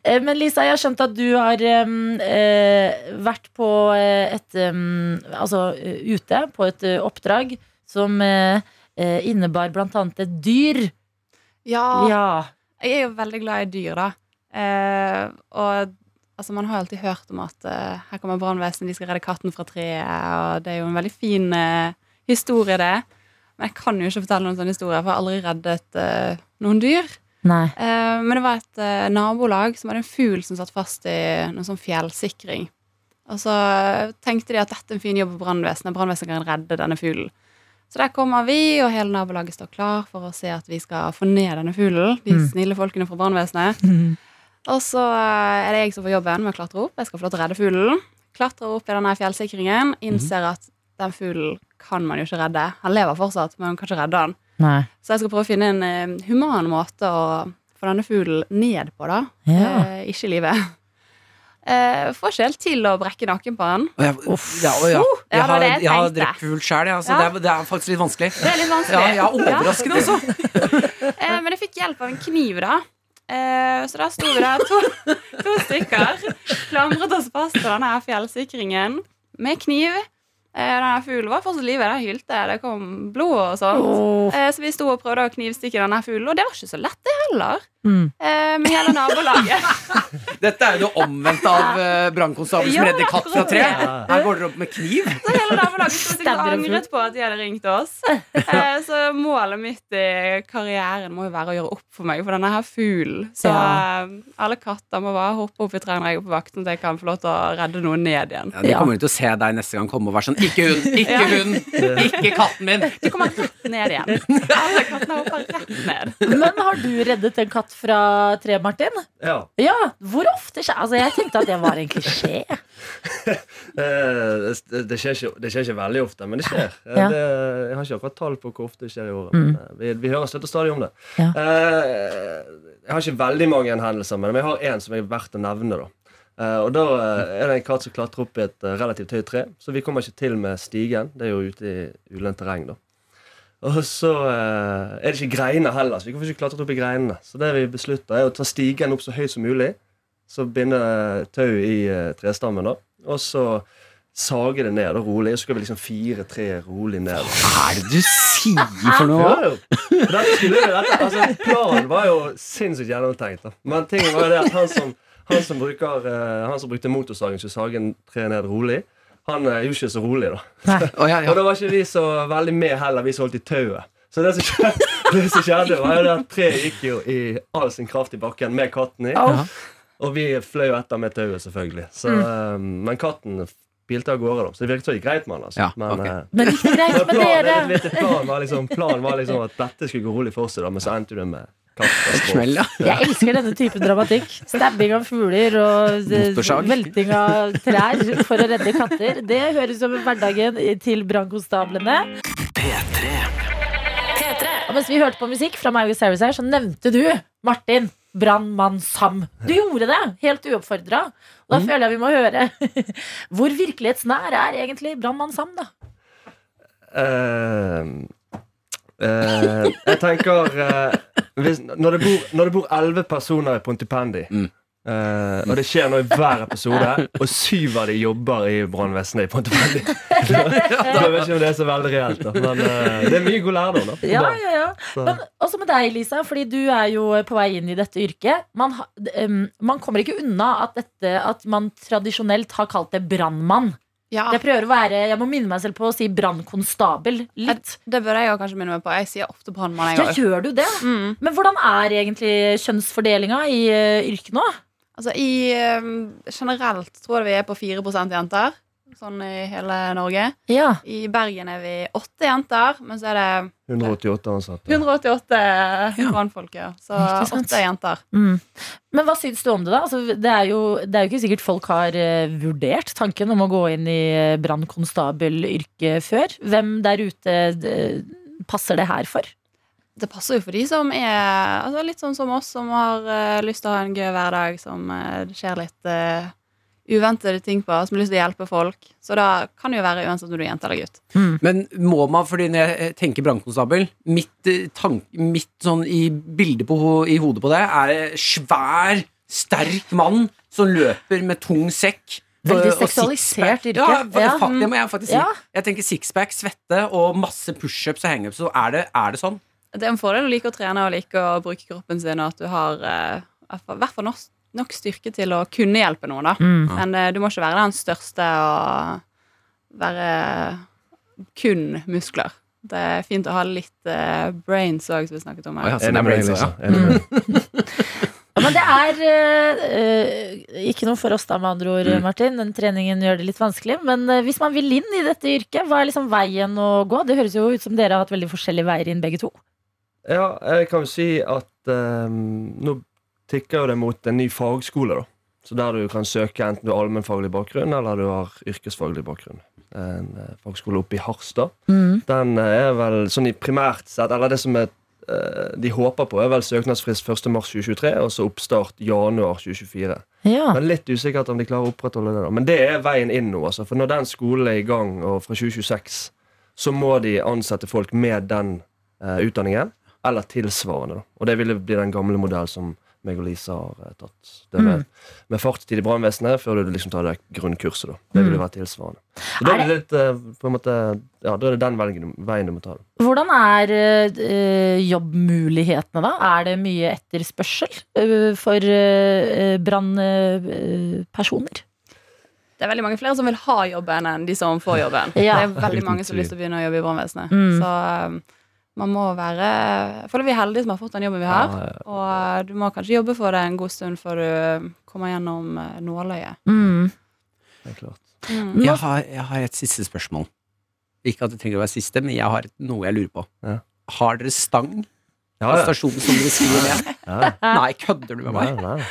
Eh, Men Lisa, jeg har skjønt at du har um, uh, vært på eh, et um, Altså eh, ute på et uh, oppdrag som uh, eh, innebar blant annet et dyr. Ja, Ja. Jeg er jo veldig glad i dyr, da. Eh, og altså, man har alltid hørt om at eh, her kommer brannvesenet, de skal redde katten fra treet, og det er jo en veldig fin eh, historie, det. Men jeg kan jo ikke fortelle noen sånn historie, for jeg har aldri reddet eh, noen dyr. Nei. Eh, men det var et eh, nabolag som hadde en fugl som satt fast i noen sånn fjellsikring. Og så tenkte de at dette er en fin jobb for brannvesenet. Brannvesenet kan redde denne fuglen. Så der kommer vi, og hele nabolaget står klar for å se at vi skal få ned denne fuglen. De Mm. snille folkene fra brannvesenet. Og så eh, er det jeg som får jobben med å klatre opp. Jeg skal få lov til å redde fuglen. Klatrer opp i denne fjellsikringen. Innser at den fuglen kan man jo ikke redde. Han lever fortsatt, men man kan ikke redde han. Nei. Så jeg skal prøve å finne en eh, human måte å få denne fuglen ned på, da. Ja. Eh, ikke i livet. Eh, forskjell til å brekke nakken på den. Og jeg, ja, og ja. Ja, jeg det var har, det jeg jeg har tenkte. drept fugl sjøl, ja, så Ja. det, er, det er faktisk litt vanskelig. Det er litt vanskelig. Ja, ja, overraskende, altså. *laughs* Eh, men jeg fikk hjelp av en kniv, da. Eh, så da sto vi der, to, to stykker, klamret oss fast til denne her fjellsikringen med kniv. Eh, denne fuglen var fortsatt i live, den hylte, det kom blod og sånt. Eh, så vi sto og prøvde å knivstikke denne fuglen, og det var ikke så lett, det heller. Mm. Eh, med hele nabolaget. *laughs* Dette er jo det omvendte av uh, brannkonstabel som Ja, redder katt fra tre. Her går dere opp med kniv. *laughs* Så hele nabolaget skulle sikkert angret på at de hadde ringt oss. *laughs* Eh, så målet mitt i karrieren må jo være å gjøre opp for meg for denne her fuglen. Så Ja. eh, alle katter må bare hoppe opp i trærne når jeg er på vakt, sånn at jeg kan få lov til å redde noen ned igjen. Ja, de kommer jo til å se deg neste gang komme og være sånn Ikke hun! Ikke Ja. hund! Ikke katten min! De kommer rett ned igjen. Alle kattene hopper rett ned. Men har du reddet en katt fra tre, Martin? Ja. Ja, hvor ofte skjer Altså, jeg tenkte at det var en klisjé. *laughs* Eh, det, det, skjer ikke, det skjer ikke veldig ofte, men det skjer. Eh, Ja. Det, jeg har ikke akkurat tall på hvor ofte det skjer i året. Mm. eh, Vi, vi hører støtt og stadig om det. Ja. Jeg har ikke veldig mange hendelser, men jeg har én som er verdt å nevne. da Uh, og Da uh, er det en katt som klatrer opp i et uh, relativt høyt tre, så vi kommer ikke til med stigen. Det er jo ute i ulendt terreng. da Og så eh, er det ikke greiner heller, så vi kan ikke klatret opp i greinene. Så det vi beslutter, er å ta stigen opp så høyt som mulig. Så binde tau i eh, trestammen, da. Og så sage det ned da, rolig. Og så skal vi liksom fire tre rolig ned. Hva er det du sier for noe? Ja, jo. Dette skulle dette, altså, planen var jo sinnssykt gjennomtenkt. Da. Men tingen var jo det at han som, han som, bruker, eh, han som brukte motorsagen skulle sage tre ned rolig, han er gjorde ikke så rolig, da. Oh, *laughs* ja, ja. Og da var ikke vi så veldig med heller, vi som holdt i tauet. Så det som skjedde, *laughs* det som skjedde var jo det at treet gikk jo i all sin kraft i bakken med katten i. Au. Og vi fløy jo etter med tauet, selvfølgelig. Så, mm. men katten pilte av gårde, da. Så det virket så det gikk greit med han. Altså. Ja, men, okay. eh, Men gikk greit *laughs* med dere? planen, var liksom, planen var liksom at dette skulle gå rolig for seg, da, men så endte det med. Smell, ja. *laughs* Jeg elsker denne typen dramatikk. Stabbing av fugler og eh, velting av trær for å redde katter. Det høres som hverdagen til brannkonstablene. Og mens vi hørte på musikk fra Miley Cyrus her, så nevnte du Martin Brannmann Sam. Du gjorde det, helt uoppfordra. Og da føler jeg vi må høre *laughs* hvor virkelighetsnær er egentlig Brannmann Sam, da? Eh, eh, jeg tenker uh, hvis, når, det bor, når det bor elleve personer i Pontipendi, mm. uh, og det skjer noe i hver episode, *laughs* og syv av de jobber i brannvesenet i Pontipendi *laughs* da, *laughs* da vet ikke om det er så veldig reelt, da. men det er mye god lærdom. da Ja, ja, ja. Men også med deg, Lisa, fordi du er jo på vei inn i dette yrket. Man, ha, em, man kommer ikke unna at, dette, at man tradisjonelt har kalt det brannmann. Ja, Jeg prøver å være, jeg må minne meg selv på å si brannkonstabel litt. det bør jeg kanskje minne meg på. Jeg sier ofte brannmann, Ja, gjør du det? Mm. Men hvordan er egentlig kjønnsfordelinga i uh, yrket nå? Altså, i, eh, generelt tror jeg vi er på 4% jenter. Sånn i hele Norge. Ja. I Bergen er vi åtte jenter, men så er det 188 ansatte. 188 brannfolk, ja. Så åtte jenter. Mm. Men hva syns du om det, da? Altså, det, er jo, det er jo ikke sikkert folk har eh, vurdert tanken om å gå inn i uh, brannkonstabelyrket før. Hvem der ute eh, passer det her for? Det passer jo for de som er altså litt sånn som oss, som har uh, lyst til å ha en gøy hverdag, som uh, det skjer litt eh, uventede ting på, som har lyst til å hjelpe folk. Så da kan det jo være uansett om du er jente eller gutt. Men må man, fordi når jeg eh, tenker brannkonstabel mitt, eh, mitt sånn i bildet på, i hodet på det er svær, sterk mann som løper med tung sekk. Veldig og seksualisert yrke. Ja, Ja. fa- det må jeg faktisk si. Ja. Jeg tenker sixpack, svette og masse pushups og hangups. Så er det, er det sånn? Det er en fordel å like å trene og like å bruke kroppen sin, og at du har eh, i hvert fall nok, nok styrke til å kunne hjelpe noen. da. Mm. Men uh, du må ikke være den største og være kun muskler. Det er fint å ha litt uh, brains òg, som vi snakket om. Her. så det er brains, *laughs* ja. Men det er eh, ikke noe for oss, da, med andre ord, Martin. Den treningen gjør det litt vanskelig. Men eh, hvis man vil inn i dette yrket, hva er liksom veien å gå? Det høres jo ut som dere har hatt veldig forskjellige veier inn, begge to. Ja, jeg kan jo si at eh, nå tikker jo det mot en ny fagskole, da. Så der du kan søke enten du har allmennfaglig bakgrunn eller du har yrkesfaglig bakgrunn. En eh, fagskole oppe i Harstad. Den eh, er vel sånn i primært sett Eller det som er, eh, de håper på, er vel søknadsfrist 1.3.2023, og så oppstart januar 2024. Ja. Men litt usikkert om de klarer å opprettholde det. da Men det er veien inn nå. Altså. For når den skolen er i gang, og fra 2026, så må de ansette folk med den eh, utdanningen, eller tilsvarende. Da. Og det ville bli den gamle modell som meg og Lisa har eh, tatt. Det med, med fartstid i brannvesenet før du liksom tar det grunnkurset. da Det ville være tilsvarende. Så da er det litt eh, på en måte Ja, da er det den velgen, veien du må ta. da. Hvordan er eh, jobbmulighetene, da? Er det mye etterspørsel eh, for uh, brannpersoner? Det er veldig mange flere som vil ha jobben enn de som får jobben. Ja. Det er veldig mange som har lyst til å begynne å jobbe i brannvesenet. Mm. Så um, man må være Jeg føler vi er heldige som har fått den jobben vi har. Ja, ja. Og du må kanskje jobbe for det en god stund før du kommer gjennom uh, nåløyet. Mm. Det er klart. Mm. Jeg har, jeg har et siste spørsmål. Ikke at det trenger å være siste, men jeg har noe jeg lurer på. Ja. Har dere stang Ja, ja. stasjonen som dere skriver ned? *laughs* Ja, Nei, kødder du med nei, meg? nei.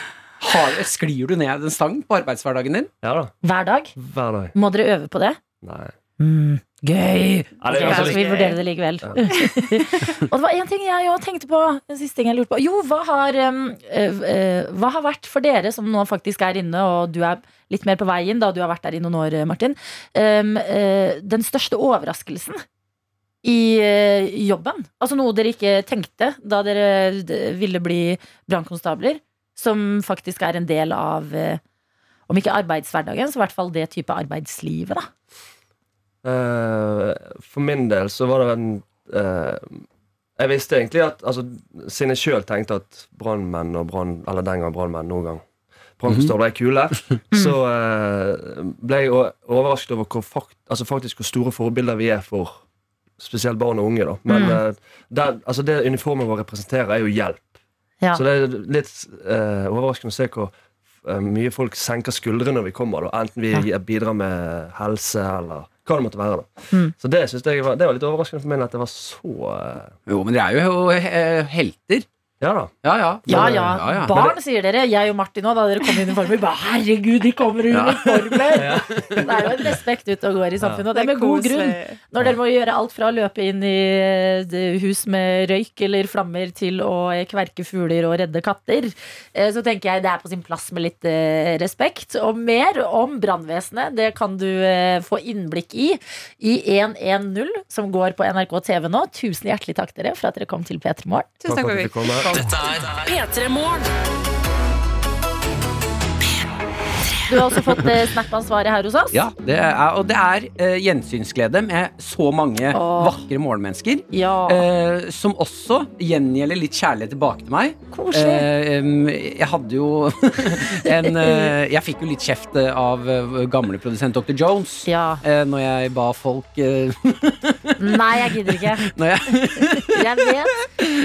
Har, sklir du ned en stang på arbeidshverdagen din? ja da. Hver dag? Hver dag. Må dere øve på det? Nei. Mm. Gøy! Ja, det altså vi vurderer det likevel. *laughs* og det var en ting jeg òg tenkte på. Den siste ting jeg lurte på. Jo, hva har, um, uh, uh, hva har vært for dere som nå faktisk er inne, og du er litt mer på veien, da du har vært der i noen år, Martin, um, uh, den største overraskelsen i eh, jobben? Altså noe dere ikke tenkte da dere ville bli brannkonstabler, som faktisk er en del av eh, om ikke arbeidshverdagen, så i hvert fall det type arbeidslivet, da. Eh, for min del så var det en eh, Jeg visste egentlig at altså, Siden jeg sjøl tenkte at brannmenn og brann... Eller den gang brannmenn, noen gang Brannpistoler er kule, så eh, ble jeg overrasket over hvor fakt, altså faktisk hvor store forbilder vi er for spesielt barn og unge. da Men Mm. der, altså det uniformen vår representerer, er jo hjelp. Ja. Så det er litt uh, overraskende å se hvor mye folk senker skuldrene når vi kommer. Da. Enten vi bidrar med helse eller hva det måtte være. Da. Mm. Så det synes jeg var, det var litt overraskende for meg at det var så eh, Jo, men dere er jo eh, helter. Ja da. Ja, ja. Ja, ja. ja, ja. Barn, sier dere. Jeg og Martin òg, da dere kom i uniformer. Bare, Herregud, de kommer i uniformer! *laughs* Det er jo en respekt ute og går i samfunnet, og det er med god grunn. Når dere må gjøre alt fra å løpe inn i eh, hus med røyk eller flammer til å eh, kverke fugler og redde katter, eh, så tenker jeg det er på sin plass med litt respekt. Og mer om brannvesenet, det kan du få innblikk i i 110, som går på NRK TV nå. Tusen hjertelig takk dere for at dere kom til P3 Morgen. Tusen takk for at vi fikk komme. Dette er P3 Morgen. Du har også fått eh, Snap-ansvaret her hos oss. Ja, det er, og det er eh, gjensynsglede med så mange Åh. vakre morgenmennesker. Ja. Eh, som også gjengjelder litt kjærlighet tilbake til meg. Koselig. Eh, em, jeg hadde jo *laughs* en eh, Jeg fikk jo litt kjeft eh, av eh, gamle produsent Dr. Jones Ja. eh, når jeg ba folk eh, *laughs* Nei, jeg gidder ikke. Når jeg *laughs* Jeg vet.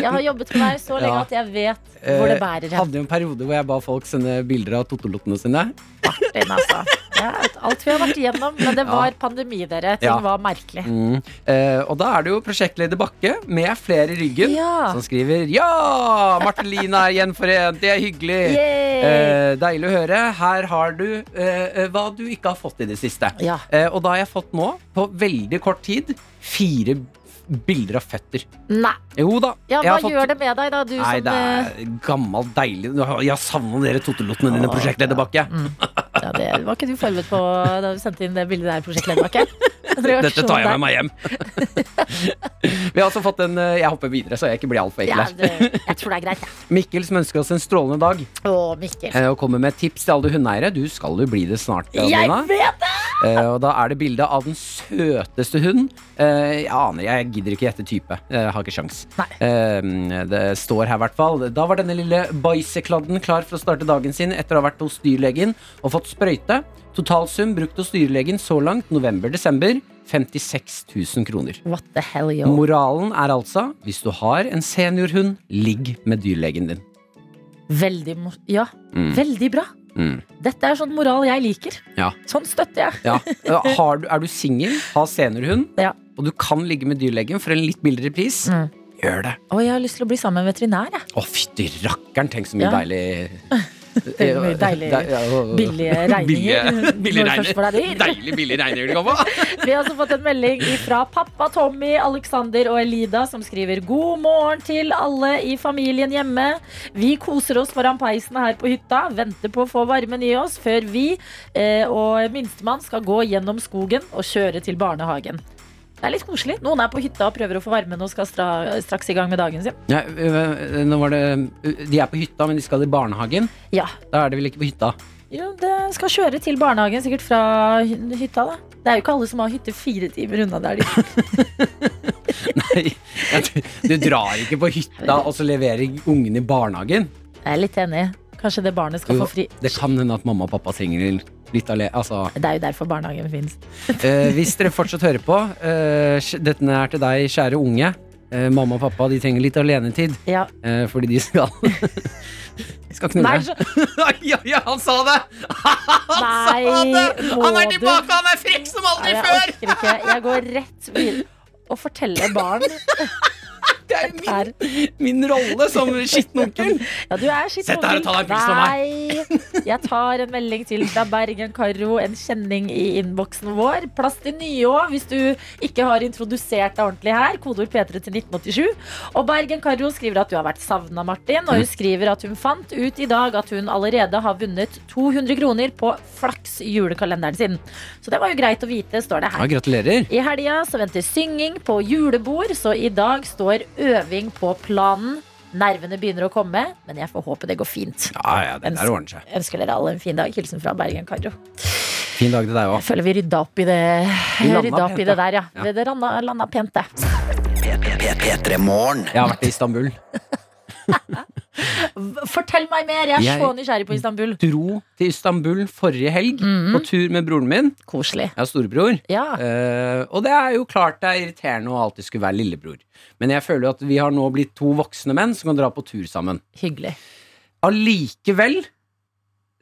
Jeg har jobbet med deg så lenge Ja. at jeg vet hvor det eh, bærer hen. hadde jo en periode hvor jeg ba folk sende bilder av totolottene sine. Martin, altså. Ja, alt vi har vært igjennom. Men det var pandemi, dere. Ting Ja. var merkelig. Mm. Eh, og da er det jo prosjektleder Bakke med flere i ryggen Ja. som skriver Ja! Martelina er gjenforent, det er hyggelig. Eh, deilig å høre. Her har du eh, hva du ikke har fått i det siste. Eh, og da har jeg fått nå, på veldig kort tid, fire bilder av føtter. Nei. Jo da. Ja, hva fått- gjør det med deg, da? Du Nei, som det eh, er gammelt, deilig Jeg savna dere totelottene dine, prosjektlederbakke. Mm. ja, det Var ikke du forberedt på da du sendte inn det bildet der, prosjektleder Bakke? *laughs* Dette tar jeg med meg hjem. *laughs* Vi har altså fått en eh, Jeg hopper videre, så jeg ikke blir altfor ekkel Ja, her. det, jeg tror det er greit, ja. Mikkel som ønsker oss en strålende dag. Å, Mikkel. eh, Og kommer med tips til alle hundeeiere. Du skal jo bli det snart. Jeg vet det! Eh, Og da er det bilde av den søteste hund. Eh, Jeg aner, jeg gidder ikke gjette type. Jeg har ikke sjans. Nei. Det står her i hvert fall. Da var denne lille bæsjekladden klar for å starte dagen sin etter å ha vært hos dyrlegen og fått sprøyte. Totalsum brukt hos dyrlegen så langt, november-desember, 56 000 kroner. What the hell, yo? Moralen er altså, hvis du har en seniorhund, ligg med dyrlegen din. Veldig. Ja, Mm. veldig bra. Mm. Dette er sånn moral jeg liker. Ja. Sånn støtter jeg. Ja. *laughs* Har du, er du singel, har seniorhund, Ja. og du kan ligge med dyrlegen for en litt billigere pris, Mm. gjør det. Og jeg har lyst til å bli sammen med veterinær, jeg. Å, fytti rakkeren, tenk så mye Ja. deilig *laughs* mye deilig- De- ja, og- billige regninger. *laughs* Billige, billige Når det først får deg regninger. Deilig billige regninger du kan få. *laughs* Vi har også fått en melding fra pappa Tommy, Alexander og Elida, som skriver God morgen til alle i familien hjemme. Vi koser oss foran peisen her på hytta, venter på å få varmen i oss før vi eh, og minstemann skal gå gjennom skogen og kjøre til barnehagen. Det er litt koselig. Noen er på hytta og prøver å få varmen og skal stra straks i gang med dagen sin. Ja, øh, nå var det De er på hytta, men de skal i barnehagen. Ja. Da er de vel ikke på hytta? Jo, det skal kjøre til barnehagen, sikkert fra hytta, da. Det er jo ikke alle som har hytte fire timer unna der de *laughs* Nei, du, du drar ikke på hytta og så leverer ungen i barnehagen. Jeg er litt enig. Kanskje det barnet skal Jo, få fri. Det kan hende at mamma og pappa trenger litt alene. Altså, Det er jo derfor barnehagen finnes. *laughs* eh, hvis dere fortsatt hører på, eh, dette er til deg, kjære unge. Eh, mamma og pappa de trenger litt alenetid, Ja. eh, fordi de skal *laughs* De skal knulle. Nei, så, *laughs* ja, ja, han sa det! nei, må Han er du tilbake, han er frekk som Nei, aldri Jeg før! orker ikke. Jeg går rett videre. og forteller barn Det er min, min rolle som skittenonkel. Ja, du er skitten Sett deg her og ta deg en pils meg. Nei. Jeg tar en melding til fra Bergen Karo, en kjenning i innboksen vår. Plass til nye òg, hvis du ikke har introdusert deg ordentlig her. Kodeord P3 til 1987. Og Bergen Karo skriver at du har vært savna, Martin. Og hun skriver at hun fant ut i dag at hun allerede har vunnet 200 kroner på Flaks julekalenderen sin. Så det var jo greit å vite, står det Ja, her. gratulerer. I helga så venter synging på julebord, så i dag står øving på planen. Nervene begynner å komme, men jeg får håpe det går fint. Ja, ja, det der ordner seg. Ønsker dere alle en fin dag. Hilsen fra Bergen Karo. Fin dag til deg Jeg føler vi rydda opp i det, landa rydda opp i det der, ja. Ja. Det, det landa, landa pent, det. P3 Morgen. Jeg har vært i Istanbul. Fortell meg mer! Jeg er så nysgjerrig på Istanbul. Jeg Dro til Istanbul forrige helg på tur med broren min. Koselig. Jeg har storebror. Ja. Uh, og det er jo klart det er irriterende å alltid skulle være lillebror. Men jeg føler jo at vi har nå blitt to voksne menn som kan dra på tur sammen. Hyggelig. Allikevel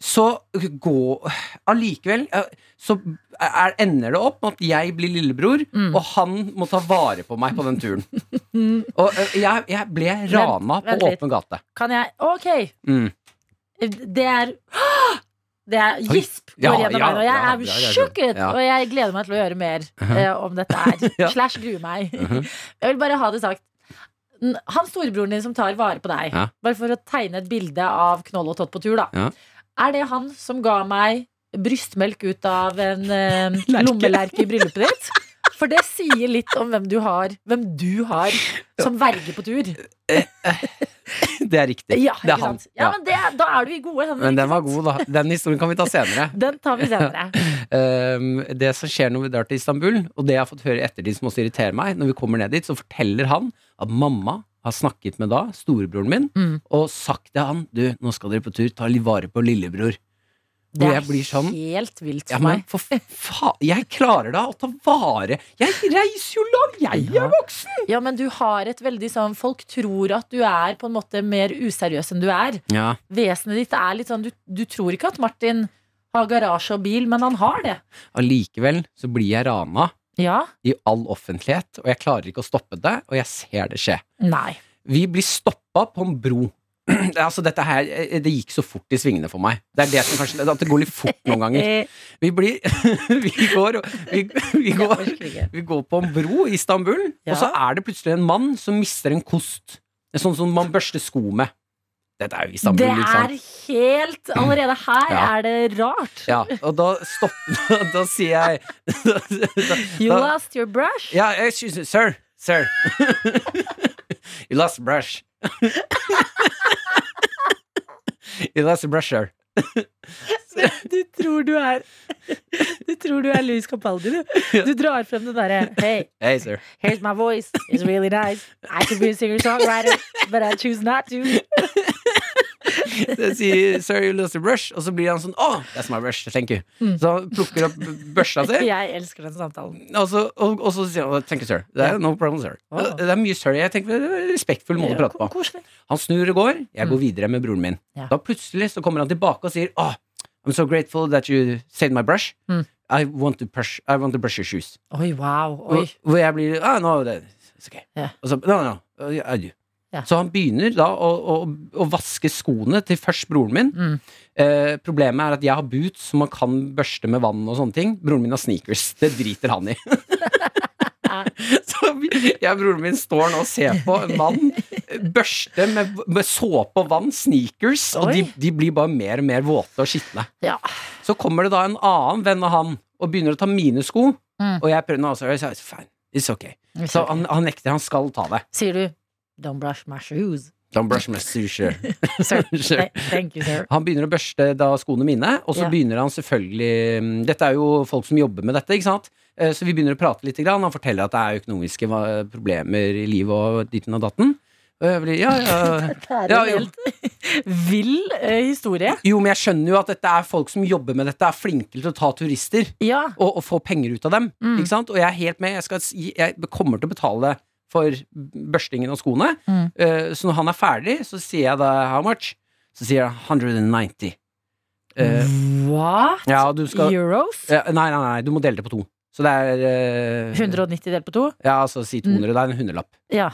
så gå Allikevel eh, så er, ender det opp med at jeg blir lillebror, Mm. og han må ta vare på meg på den turen. og eh, jeg, jeg ble rana vent på litt. åpen gate. Kan jeg Ok. Mm. Det er Det er gisp går Ja, gjennom ja, meg og Jeg er ja, ja, sjokket, og jeg gleder meg til å gjøre mer uh, om dette her. *laughs* Slash gruer meg. Mhm. *laughs* Jeg vil bare ha det sagt. Han storebroren din som tar vare på deg, bare for å tegne et bilde av Knoll og Tott på tur, da. Er det han som ga meg brystmelk ut av en eh, *laughs* lommelerke i bryllupet ditt? For det sier litt om hvem du har Hvem du har som verge på tur. *laughs* Det er riktig. Ja, det er han. Ja, men det, da er du i gode hender. Men den var god, da. Den historien kan vi ta senere. *laughs* Den tar vi senere. Um, det som skjer når vi drar til Istanbul, og det jeg har fått høre i ettertid som også irriterer meg, når vi kommer ned dit, så forteller han at mamma har snakket med da storebroren min Mm. og sagt til han Du, nå skal dere på tur, ta litt vare på lillebror. Det er jeg blir sånn helt vilt ja, for men meg. for faen, jeg klarer da å ta vare Jeg reiser jo langt, jeg Ja. er voksen! Ja, men du har et veldig sånn Folk tror at du er på en måte mer useriøs enn du er. Ja, Vesenet ditt er litt sånn Du, du tror ikke at Martin har garasje og bil, men han har det. Allikevel så blir jeg rana Ja? i all offentlighet, og jeg klarer ikke å stoppe det, og jeg ser det skje. Nei. Vi blir stoppa på en bro. *clears throat* altså dette her, eh, Det gikk så fort i svingene for meg. Det er det som kanskje, At det går litt fort noen ganger. *laughs* Vi blir *laughs* Vi går, vi, vi går, vi går på en bro i Istanbul, Ja. og så er det plutselig en mann som mister en kost. Sånn som man børster sko med. Dette er jo Istanbul, Det sant? er helt Allerede her Ja. er det rart. Ja, og da stopper *laughs* Da sier jeg *laughs* da, da, *laughs* You lost your brush. Ja, excuse me, sir. Sir. you lost brush. you lost brush, sir. Du tror du er Du tror du er Louis Capaldi, du. Du drar frem den derre Hey, Hey, sir. here's my voice. It's really nice. I could be a singer-songwriter, but I choose not to. Jeg sier 'sir, you lost a brush', og så blir han sånn 'oh, that's my brush, thank you'. Så han plukker opp børsa si, Jeg elsker den samtalen. og så, og, og så sier han 'thank you, sir'. Det er no problem, sir. Oh. Det er mye sir. Jeg tenker det er en respektfull måte å prate på. Han snur og går, jeg går videre med broren min. Ja. Da plutselig så kommer han tilbake og sier oh, I'm so grateful that you saved my brush. Mm. I, want to brush, I want to brush your shoes. Oi, wow. Oi. Hvor, jeg blir ah, no, it's okay. Yeah. Og så, no, no, I do. Ja. Så han begynner da å, å, å vaske skoene til først broren min. Mm. Eh, problemet er at jeg har boots som man kan børste med vann og sånne ting. Broren min har sneakers. Det driter han i. *laughs* Så jeg og broren min står nå og ser på en mann børste med, med såpe og vann, sneakers, og de, de blir bare mer og mer våte og skitne. Ja. Så kommer det da en annen venn av han og begynner å ta mine sko, Mm. og jeg prøver nå også, It's okay. sier, "Faen, It's okay. Så han, han nekter. Han skal ta det. Sier du 'don't brush my shoes'? Don't brush my sushi. *laughs* Sir. *laughs* Sure. Thank you, sir. Han begynner å børste da skoene mine, og så yeah. begynner han selvfølgelig mm, Dette er jo folk som jobber med dette, ikke sant? Eh, Så vi begynner å prate litt. Grann. Han forteller at det er økonomiske problemer i livet og ditten og datten. Og jeg blir, ja, ja, *laughs* Det er en helt vill eh, historie. Jo, men jeg skjønner jo at dette er folk som jobber med dette, er flinke til å ta turister Ja. og, og få penger ut av dem. Mm. Ikke sant? Og jeg er helt med. Jeg, skal, jeg kommer til å betale for børstingen av skoene. Mm. Uh, så når han er ferdig, så sier jeg da how much? Så sier jeg 190. Uh, What? ja, du skal Euros? ja, Nei, nei, nei, du må dele det på to. Så det er uh, 190 delt på to? Ja, altså si 200. Det er en hundrelapp. Ja.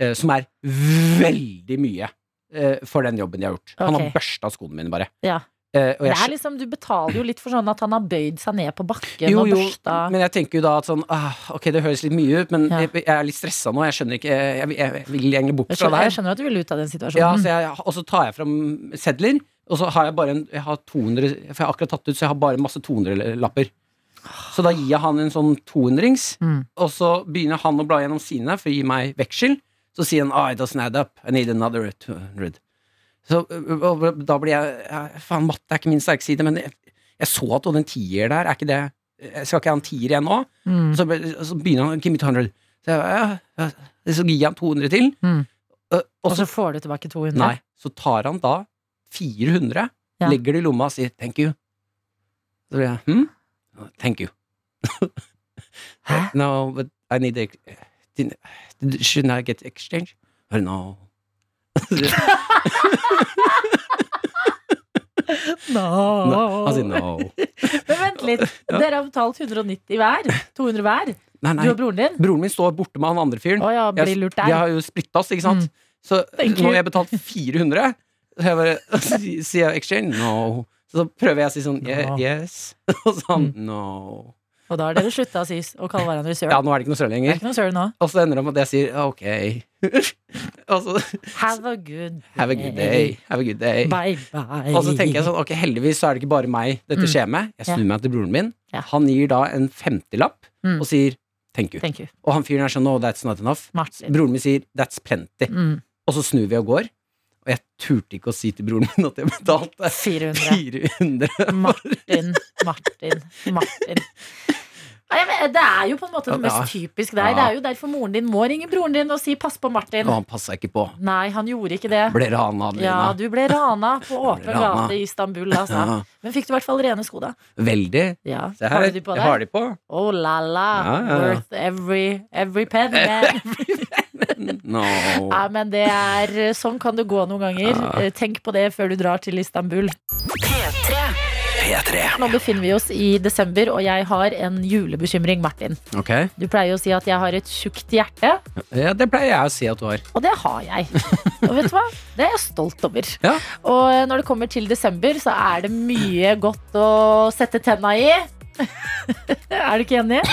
eh, som er veldig mye eh, for den jobben de har gjort. Han har børsta skoene mine, bare. ja. Og Det er liksom, du betaler jo litt for sånn at han har bøyd seg ned på bakken Jo, og jo, men jeg tenker jo da at sånn ah, Ok, det høres litt mye ut, men Ja. jeg, jeg er litt stressa nå. Jeg skjønner ikke Jeg, jeg, jeg vil egentlig bort fra det her. jeg skjønner at du vil ut av den Ja, situasjonen. så jeg, og så tar jeg fram sedler, og så har jeg bare en Jeg har 200 For jeg har akkurat tatt ut, så jeg har bare masse 200-lapper. Så da gir jeg han en sånn 200-rings, Mm. og så begynner han å bla gjennom sine for å gi meg veksel. Så sier han I doesn't add up. I need another 200. Så ø, og da blir jeg ja, Faen, matte er ikke min sterke side, men jeg, jeg så at den tier der, er ikke det jeg Skal ikke ha en tier igjen nå? Mm. Så, så begynner han Give me 200. Så, jeg, ja, så gir jeg ham 200 til. Mm. Og og så får du tilbake 200. Nei, så tar han da 400, Ja. legger det i lomma og sier thank you. Så blir jeg hm? Thank you. *laughs* Hæ? no, but I need a Shouldn't I get exchange? Oh, *laughs* *laughs* *laughs* no. No. Han sier no. Men vent litt. Dere har betalt 190 hver. 200 hver. Nei, Du og broren din. Broren min står borte med han andre fyren. Oh, ja, Jeg- Vi har jo splitta oss, ikke sant? Mm. Så nå har jeg betalt 400. Så jeg bare *laughs* sier exchange? No. Så prøver jeg å si sånn No. Yes. *laughs* Og så han Mm. no. Og da har dere slutta å si å kalle hverandre søren. Ja, nå er det ikke noe søl Det er lenger. ikke noe nå. Og så ender det med at jeg sier ok. *laughs* og så Have a good have a good day. Have a good day. Bye bye. Og så tenker jeg sånn, ok, heldigvis så er det ikke bare meg dette Mm. skjer med. Jeg snur meg til broren min. Ja. Han gir da en femtilapp Mm. og sier thank you. Thank you. Og han fyren er sånn no, that's not enough. Martin. Broren min sier that's plenty. Mm. Og så snur vi og går. Og jeg turte ikke å si til broren min at jeg betalte 400. 400. Martin, Martin, Martin. Nei, men Det er jo på en måte det Ja. mest typisk deg. Det er jo derfor moren din må ringe broren din og si 'pass på Martin'. Og han passa ikke på. Nei, han gjorde ikke det. Ble rana, Adelina. Ja, du ble rana på åpen gate i Istanbul, altså. Ja, Men fikk du i hvert fall rene sko, da? veldig. Ja. Se Har her, du de på jeg har de på. Oh la la. Ja, ja, ja. Worth every, every pen. *laughs* No. Ja, men det er Sånn kan det gå noen ganger. Ja. Tenk på det før du drar til Istanbul. P3. P3. Nå befinner vi oss i desember, og jeg har en julebekymring, Martin. Okay. Du pleier å si at jeg har et tjukt hjerte, ja, det pleier jeg å si at du har. og det har jeg. Og vet du hva? Det er jeg stolt over. Ja. Og eh, når det kommer til desember, så er det mye godt å sette tenna i. *laughs* er du ikke enig? *laughs*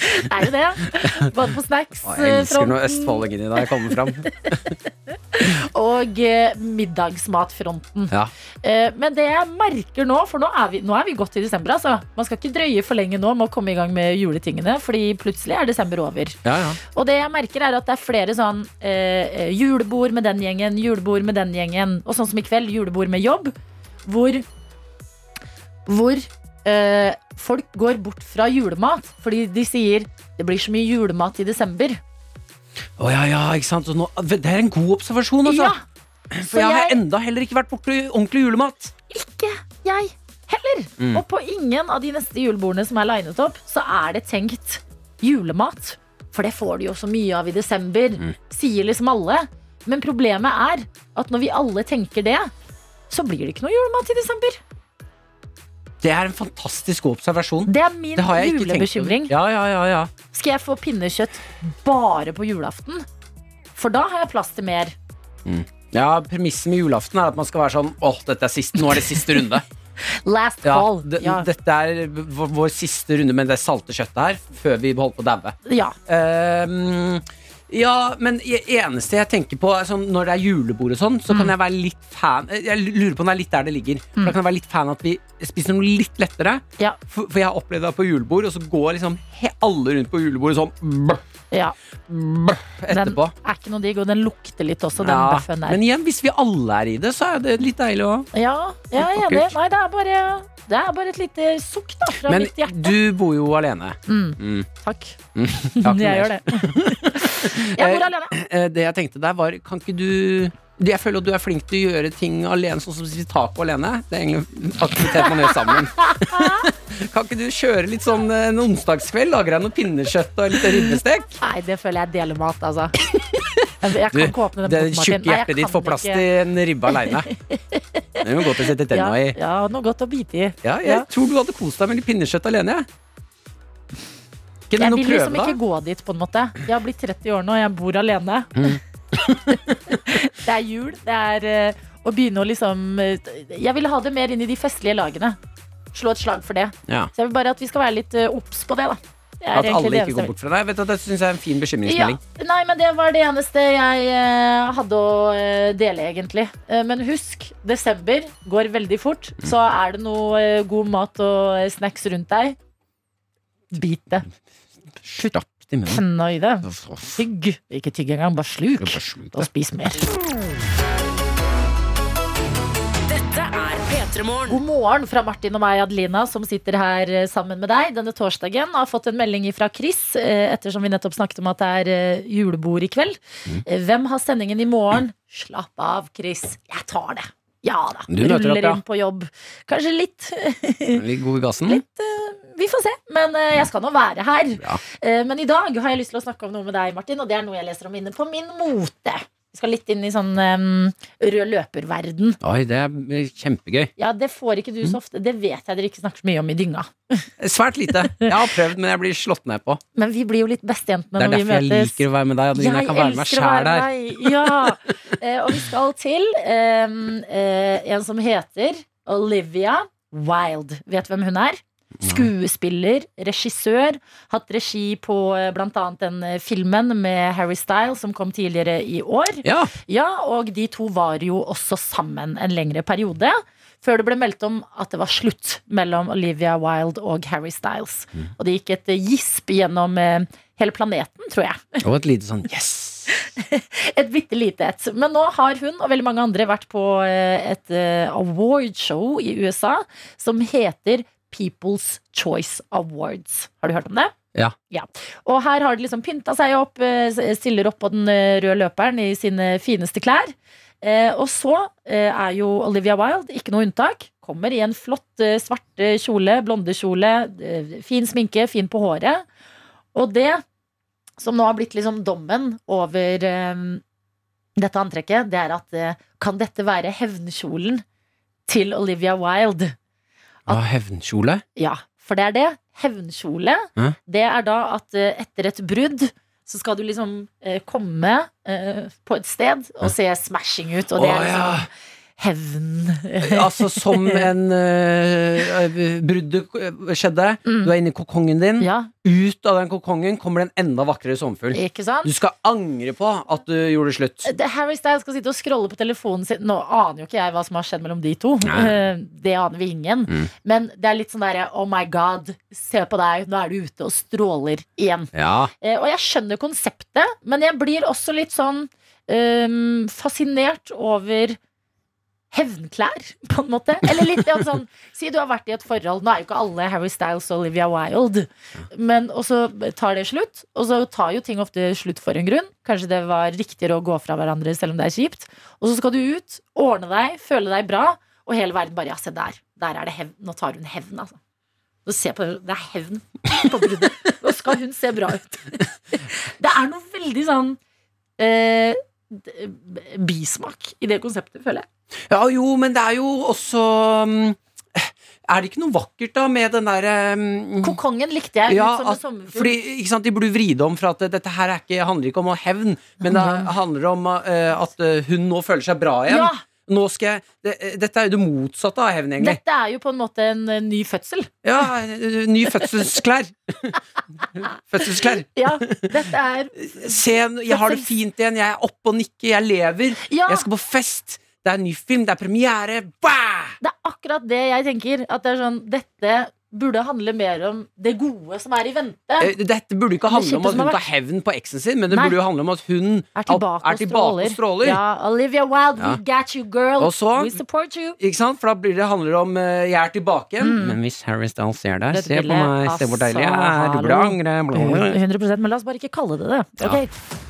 *laughs* Det er jo det. Både på snacks Å, jeg elsker når fronten østfoldingen i deg kommer fram. *laughs* og eh, middagsmatfronten. Ja. Eh, Men det jeg merker nå, for nå er vi, nå er vi godt i desember, altså. Man skal ikke drøye for lenge nå med å komme i gang med juletingene, fordi plutselig er desember over. Ja, ja. Og det jeg merker er at det er flere sånn eh, eh, julebord med den gjengen, julebord med den gjengen, og sånn som i kveld, julebord med jobb, hvor hvor eh, folk går bort fra julemat fordi de sier det blir så mye julemat i desember. Å ja, ja, ikke sant. Og nå, det er en god observasjon, altså. Ja, *clears throat* For jeg har enda heller ikke vært borti ordentlig julemat. ikke jeg heller. Mm. Og på ingen av de neste julebordene som er linet opp, så er det tenkt julemat. For det får du jo så mye av i desember, Mm. sier liksom alle. Men problemet er at når vi alle tenker det, så blir det ikke noe julemat i desember. Det er en fantastisk god observasjon. Det er min Det julebekymring. Ja, ja, ja, ja. Skal jeg få pinnekjøtt bare på julaften? For da har jeg plass til mer. Ja, Premisset med julaften er at man skal være sånn Åh, dette er siste, nå er det siste runde. *laughs* Last call. Ja. Dette er vår, vår siste runde med det salte kjøttet her, før vi holder på å daue. ja. Ehm, Ja, men det eneste jeg tenker på er sånn, Når det er julebord og sånn, så kan jeg være litt fan Jeg lurer på om det er litt der det ligger. For Da kan jeg være litt fan at vi spiser noe litt lettere. Ja. For, for jeg har opplevd det på julebord, og så går liksom alle rundt på julebordet sånn brr, Ja, brr, den etterpå. er ikke noe digg, og den lukter litt også, den Ja, bøffen der. men igjen, hvis vi alle er i det, så er det litt deilig òg. Ja, jeg er enig. Nei, det er bare, det er bare et lite sukk da, fra Men mitt hjerte. du bor jo alene. Mm. Mm. Takk. Mm. *laughs* *laughs* Jeg jeg gjør det. *laughs* Jeg bor alene. Det jeg tenkte der var Kan ikke du Jeg føler at du er flink til å gjøre ting alene, sånn som å spise taco alene. Det er egentlig aktivitet man gjør sammen. *laughs* kan ikke du kjøre litt sånn eh, en onsdagskveld? Lager deg noe pinnekjøtt og litt ribbestek? Nei, det føler jeg deler mat, altså. Jeg, kan Du, ikke åpne den det tjukke hjertet ditt får plass ikke. til en ribbe aleine. Det er jo godt å sette ja, tenna i. ja, noe godt å bite i. Ja, jeg tror du hadde kost deg med litt pinnekjøtt alene. Jeg. Ikke Jeg noe vil prøve, liksom da? ikke gå dit, på en måte. Jeg har blitt 30 år nå, og jeg bor alene. Mm. *laughs* det er jul. Det er eh, å begynne å liksom eh, Jeg vil ha det mer inn i de festlige lagene. Slå et slag for det. Ja. Så jeg vil bare at vi skal være litt eh, obs på det, da. At alle ikke går bort fra deg. Vet du, Det syns jeg er en fin bekymringsmelding. Ja, nei, men det var det eneste jeg hadde å dele, egentlig. Men husk, desember går veldig fort. Mm. Så er det noe god mat og snacks rundt deg, bit det. Stapp i munnen. Tenna i det. Tygg. Ikke tygg engang, bare sluk. Bare sluk Og spis mer. Dette er P3 Morgen. God morgen fra Martin og meg, Adelina, som sitter her eh, sammen med deg denne torsdagen. Har fått en melding fra Chris, eh, ettersom vi nettopp snakket om at det er eh, julebord i kveld. Mm. Hvem har sendingen i morgen? Slapp av, Chris. Jeg tar det. Ja da. Du møter opp, Ruller ja. inn på jobb. Kanskje litt. *laughs* Litt god i gassen? Vi får se. Men uh, jeg skal nå være her. Eh, Men i dag har jeg lyst til å snakke om noe med deg, Martin, og det er noe jeg leser om inne på min mote. Vi skal litt inn i sånn um, rød løperverden. Oi, det er kjempegøy. Ja, det får ikke du så ofte. Det vet jeg dere ikke snakker så mye om i dynga. Svært lite. Jeg har prøvd, men jeg blir slått ned på. Men vi blir jo litt bestejentene Det er derfor jeg liker å være med deg. Adeline. Jeg kan være med meg sjæl deg. Ja. Eh, og vi skal til um, eh, en som heter Olivia Wilde. Vet du hvem hun er? Skuespiller, regissør. Hatt regi på bl.a. blant annet den eh, filmen med Harry Styles som kom tidligere i år. Ja. Ja, og de to var jo også sammen en lengre periode. Før det ble meldt om at det var slutt mellom Olivia Wilde og Harry Styles. Og det gikk et eh, gisp gjennom eh, hele planeten, tror jeg. *laughs* Og et lite sånn *laughs* yes. Et bitte lite et. Men nå har hun og veldig mange andre vært på eh, et award awardshow i USA som heter People's Choice Awards. Har du hørt om det? Ja. Og her har de liksom pynta seg opp, eh, stiller opp på den eh, røde løperen i sine fineste klær. Eh, og så er jo Olivia Wilde ikke noe unntak. Kommer i en flott svart kjole, blondekjole, fin sminke, fin på håret. Og det som nå har blitt liksom dommen over dette antrekket, det er at kan dette være hevnkjolen til Olivia Wilde? Ah, hevnkjole? Ja, for det er det. Hevnkjole. Hæ? Det er da at eh, etter et brudd så skal du liksom eh, komme eh, på et sted og se smashing ut, og det oh, er liksom ja. Hevn. Altså som *laughs* en uh, Bruddet skjedde. Mm. Du er inne i kokongen din. Ja, Ut av den kokongen kommer det en enda vakrere sommerfugl. Du skal angre på at du gjorde slutt. Det, Harry Styles skal sitte og scrolle på telefonen sin. Nå aner jo ikke jeg hva som har skjedd mellom de to. Nei. *laughs* Eh, Det aner vi ingen. Mm. Men det er litt sånn derre oh my god, se på deg, nå er du ute og stråler igjen. Ja. Eh, Og jeg skjønner konseptet, men jeg blir også litt sånn um, fascinert over hevnklær, på en måte. Eller litt sånn Si du har vært i et forhold Nå er jo ikke alle Harry Styles og Olivia Wilde, men og så tar det slutt. Og så tar jo ting ofte slutt for en grunn. Kanskje det var riktigere å gå fra hverandre selv om det er kjipt. Og så skal du ut, ordne deg, føle deg bra, og hele verden bare Ja, se der. Der er det hevn. Nå tar hun hevn, altså. Så se på det. Det er hevn på bruddet. Nå skal hun se bra ut. *laughs* Det er noe veldig sånn eh, bismak i det konseptet, føler jeg. Ja, jo, men det er jo også mm, Er det ikke noe vakkert da med den derre um, Kokongen likte jeg. ja, som at, fordi ikke sant, De burde vri det om, for at dette her er ikke, handler ikke om å hevn, men det handler om uh, at eh, hun nå føler seg bra igjen. Ja, Nå skal jeg det, Dette er jo det motsatte av hevn, egentlig. Dette er jo på en måte en eh, ny fødsel. Ja, eh, ny fødselsklær. *laughs* Fødselsklær. Ja, dette er Se, jeg har det fint igjen. Jeg er oppe og nikker. Jeg lever. Ja. Jeg skal på fest. Det er en ny film. Det er premiere. Bah! Det er akkurat det jeg tenker. At det er sånn, dette burde handle mer om det gode som er i vente. Eh, Dette burde ikke handle om at hun tar hevn på eksen sin, men det Nei. burde jo handle om at hun Er tilbake, er tilbake og stråler. Ja, Olivia Wilde, Ja. we got you, girl. Så- we support you. Ikke sant? For da blir det handler om uh, 'jeg er tilbake'. Mm. Men hvis Harry Styles ser deg, se på meg, se hvor deilig jeg altså, er, du burde angre bla, bla, bla. 100 Men la oss bare ikke kalle det det. Ja.